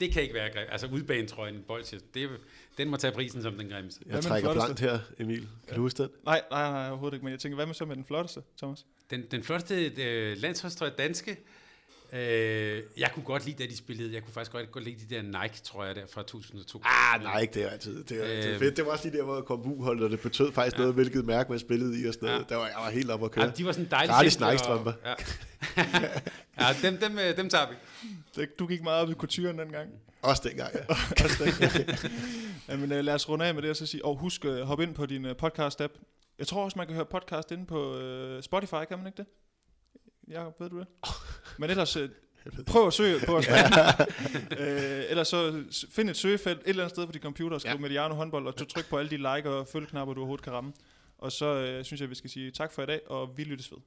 Det kan ikke være grimt. Altså udbanetrøjen, bolsje, det, den må tage prisen som den grimmeste. Jeg trækker blankt her, Emil. Kan ja. du huske den? Nej, nej, nej, overhovedet ikke. Men jeg tænker, hvad med så med den flotteste, Thomas? Den, den flotteste øh, landsholdstrøje danske, Øh, jeg kunne godt lide, da de spillede. Jeg kunne faktisk godt, godt lide de der Nike, tror jeg, der fra 2002. Ah, Nike, det er altid, det er altid øh, fedt. Det var også de der, hvor jeg kom uholdt, og det betød faktisk ja. noget, hvilket mærke man spillede i og sådan noget. Ja. Der var, jeg var helt oppe at køre. Ja, de var sådan dejlige. Gratis Nike-strømper. Ja. (laughs) ja, dem, dem, øh, dem tager vi. Du gik meget op i kulturen dengang. Også dengang, ja. Også dengang. (laughs) Jamen, lad os runde af med det og så sige, og husk at hoppe ind på din podcast-app. Jeg tror også, man kan høre podcast inde på Spotify, kan man ikke det? Jacob, ved du det? (laughs) Men ellers, øh, prøv at søge på os. (laughs) (laughs) øh, ellers så find et søgefelt et eller andet sted på din computer, skriv ja. Mediano håndbold, og tryk på alle de like og følgeknapper, du overhovedet kan ramme. Og så øh, synes jeg, vi skal sige tak for i dag, og vi lyttes ved.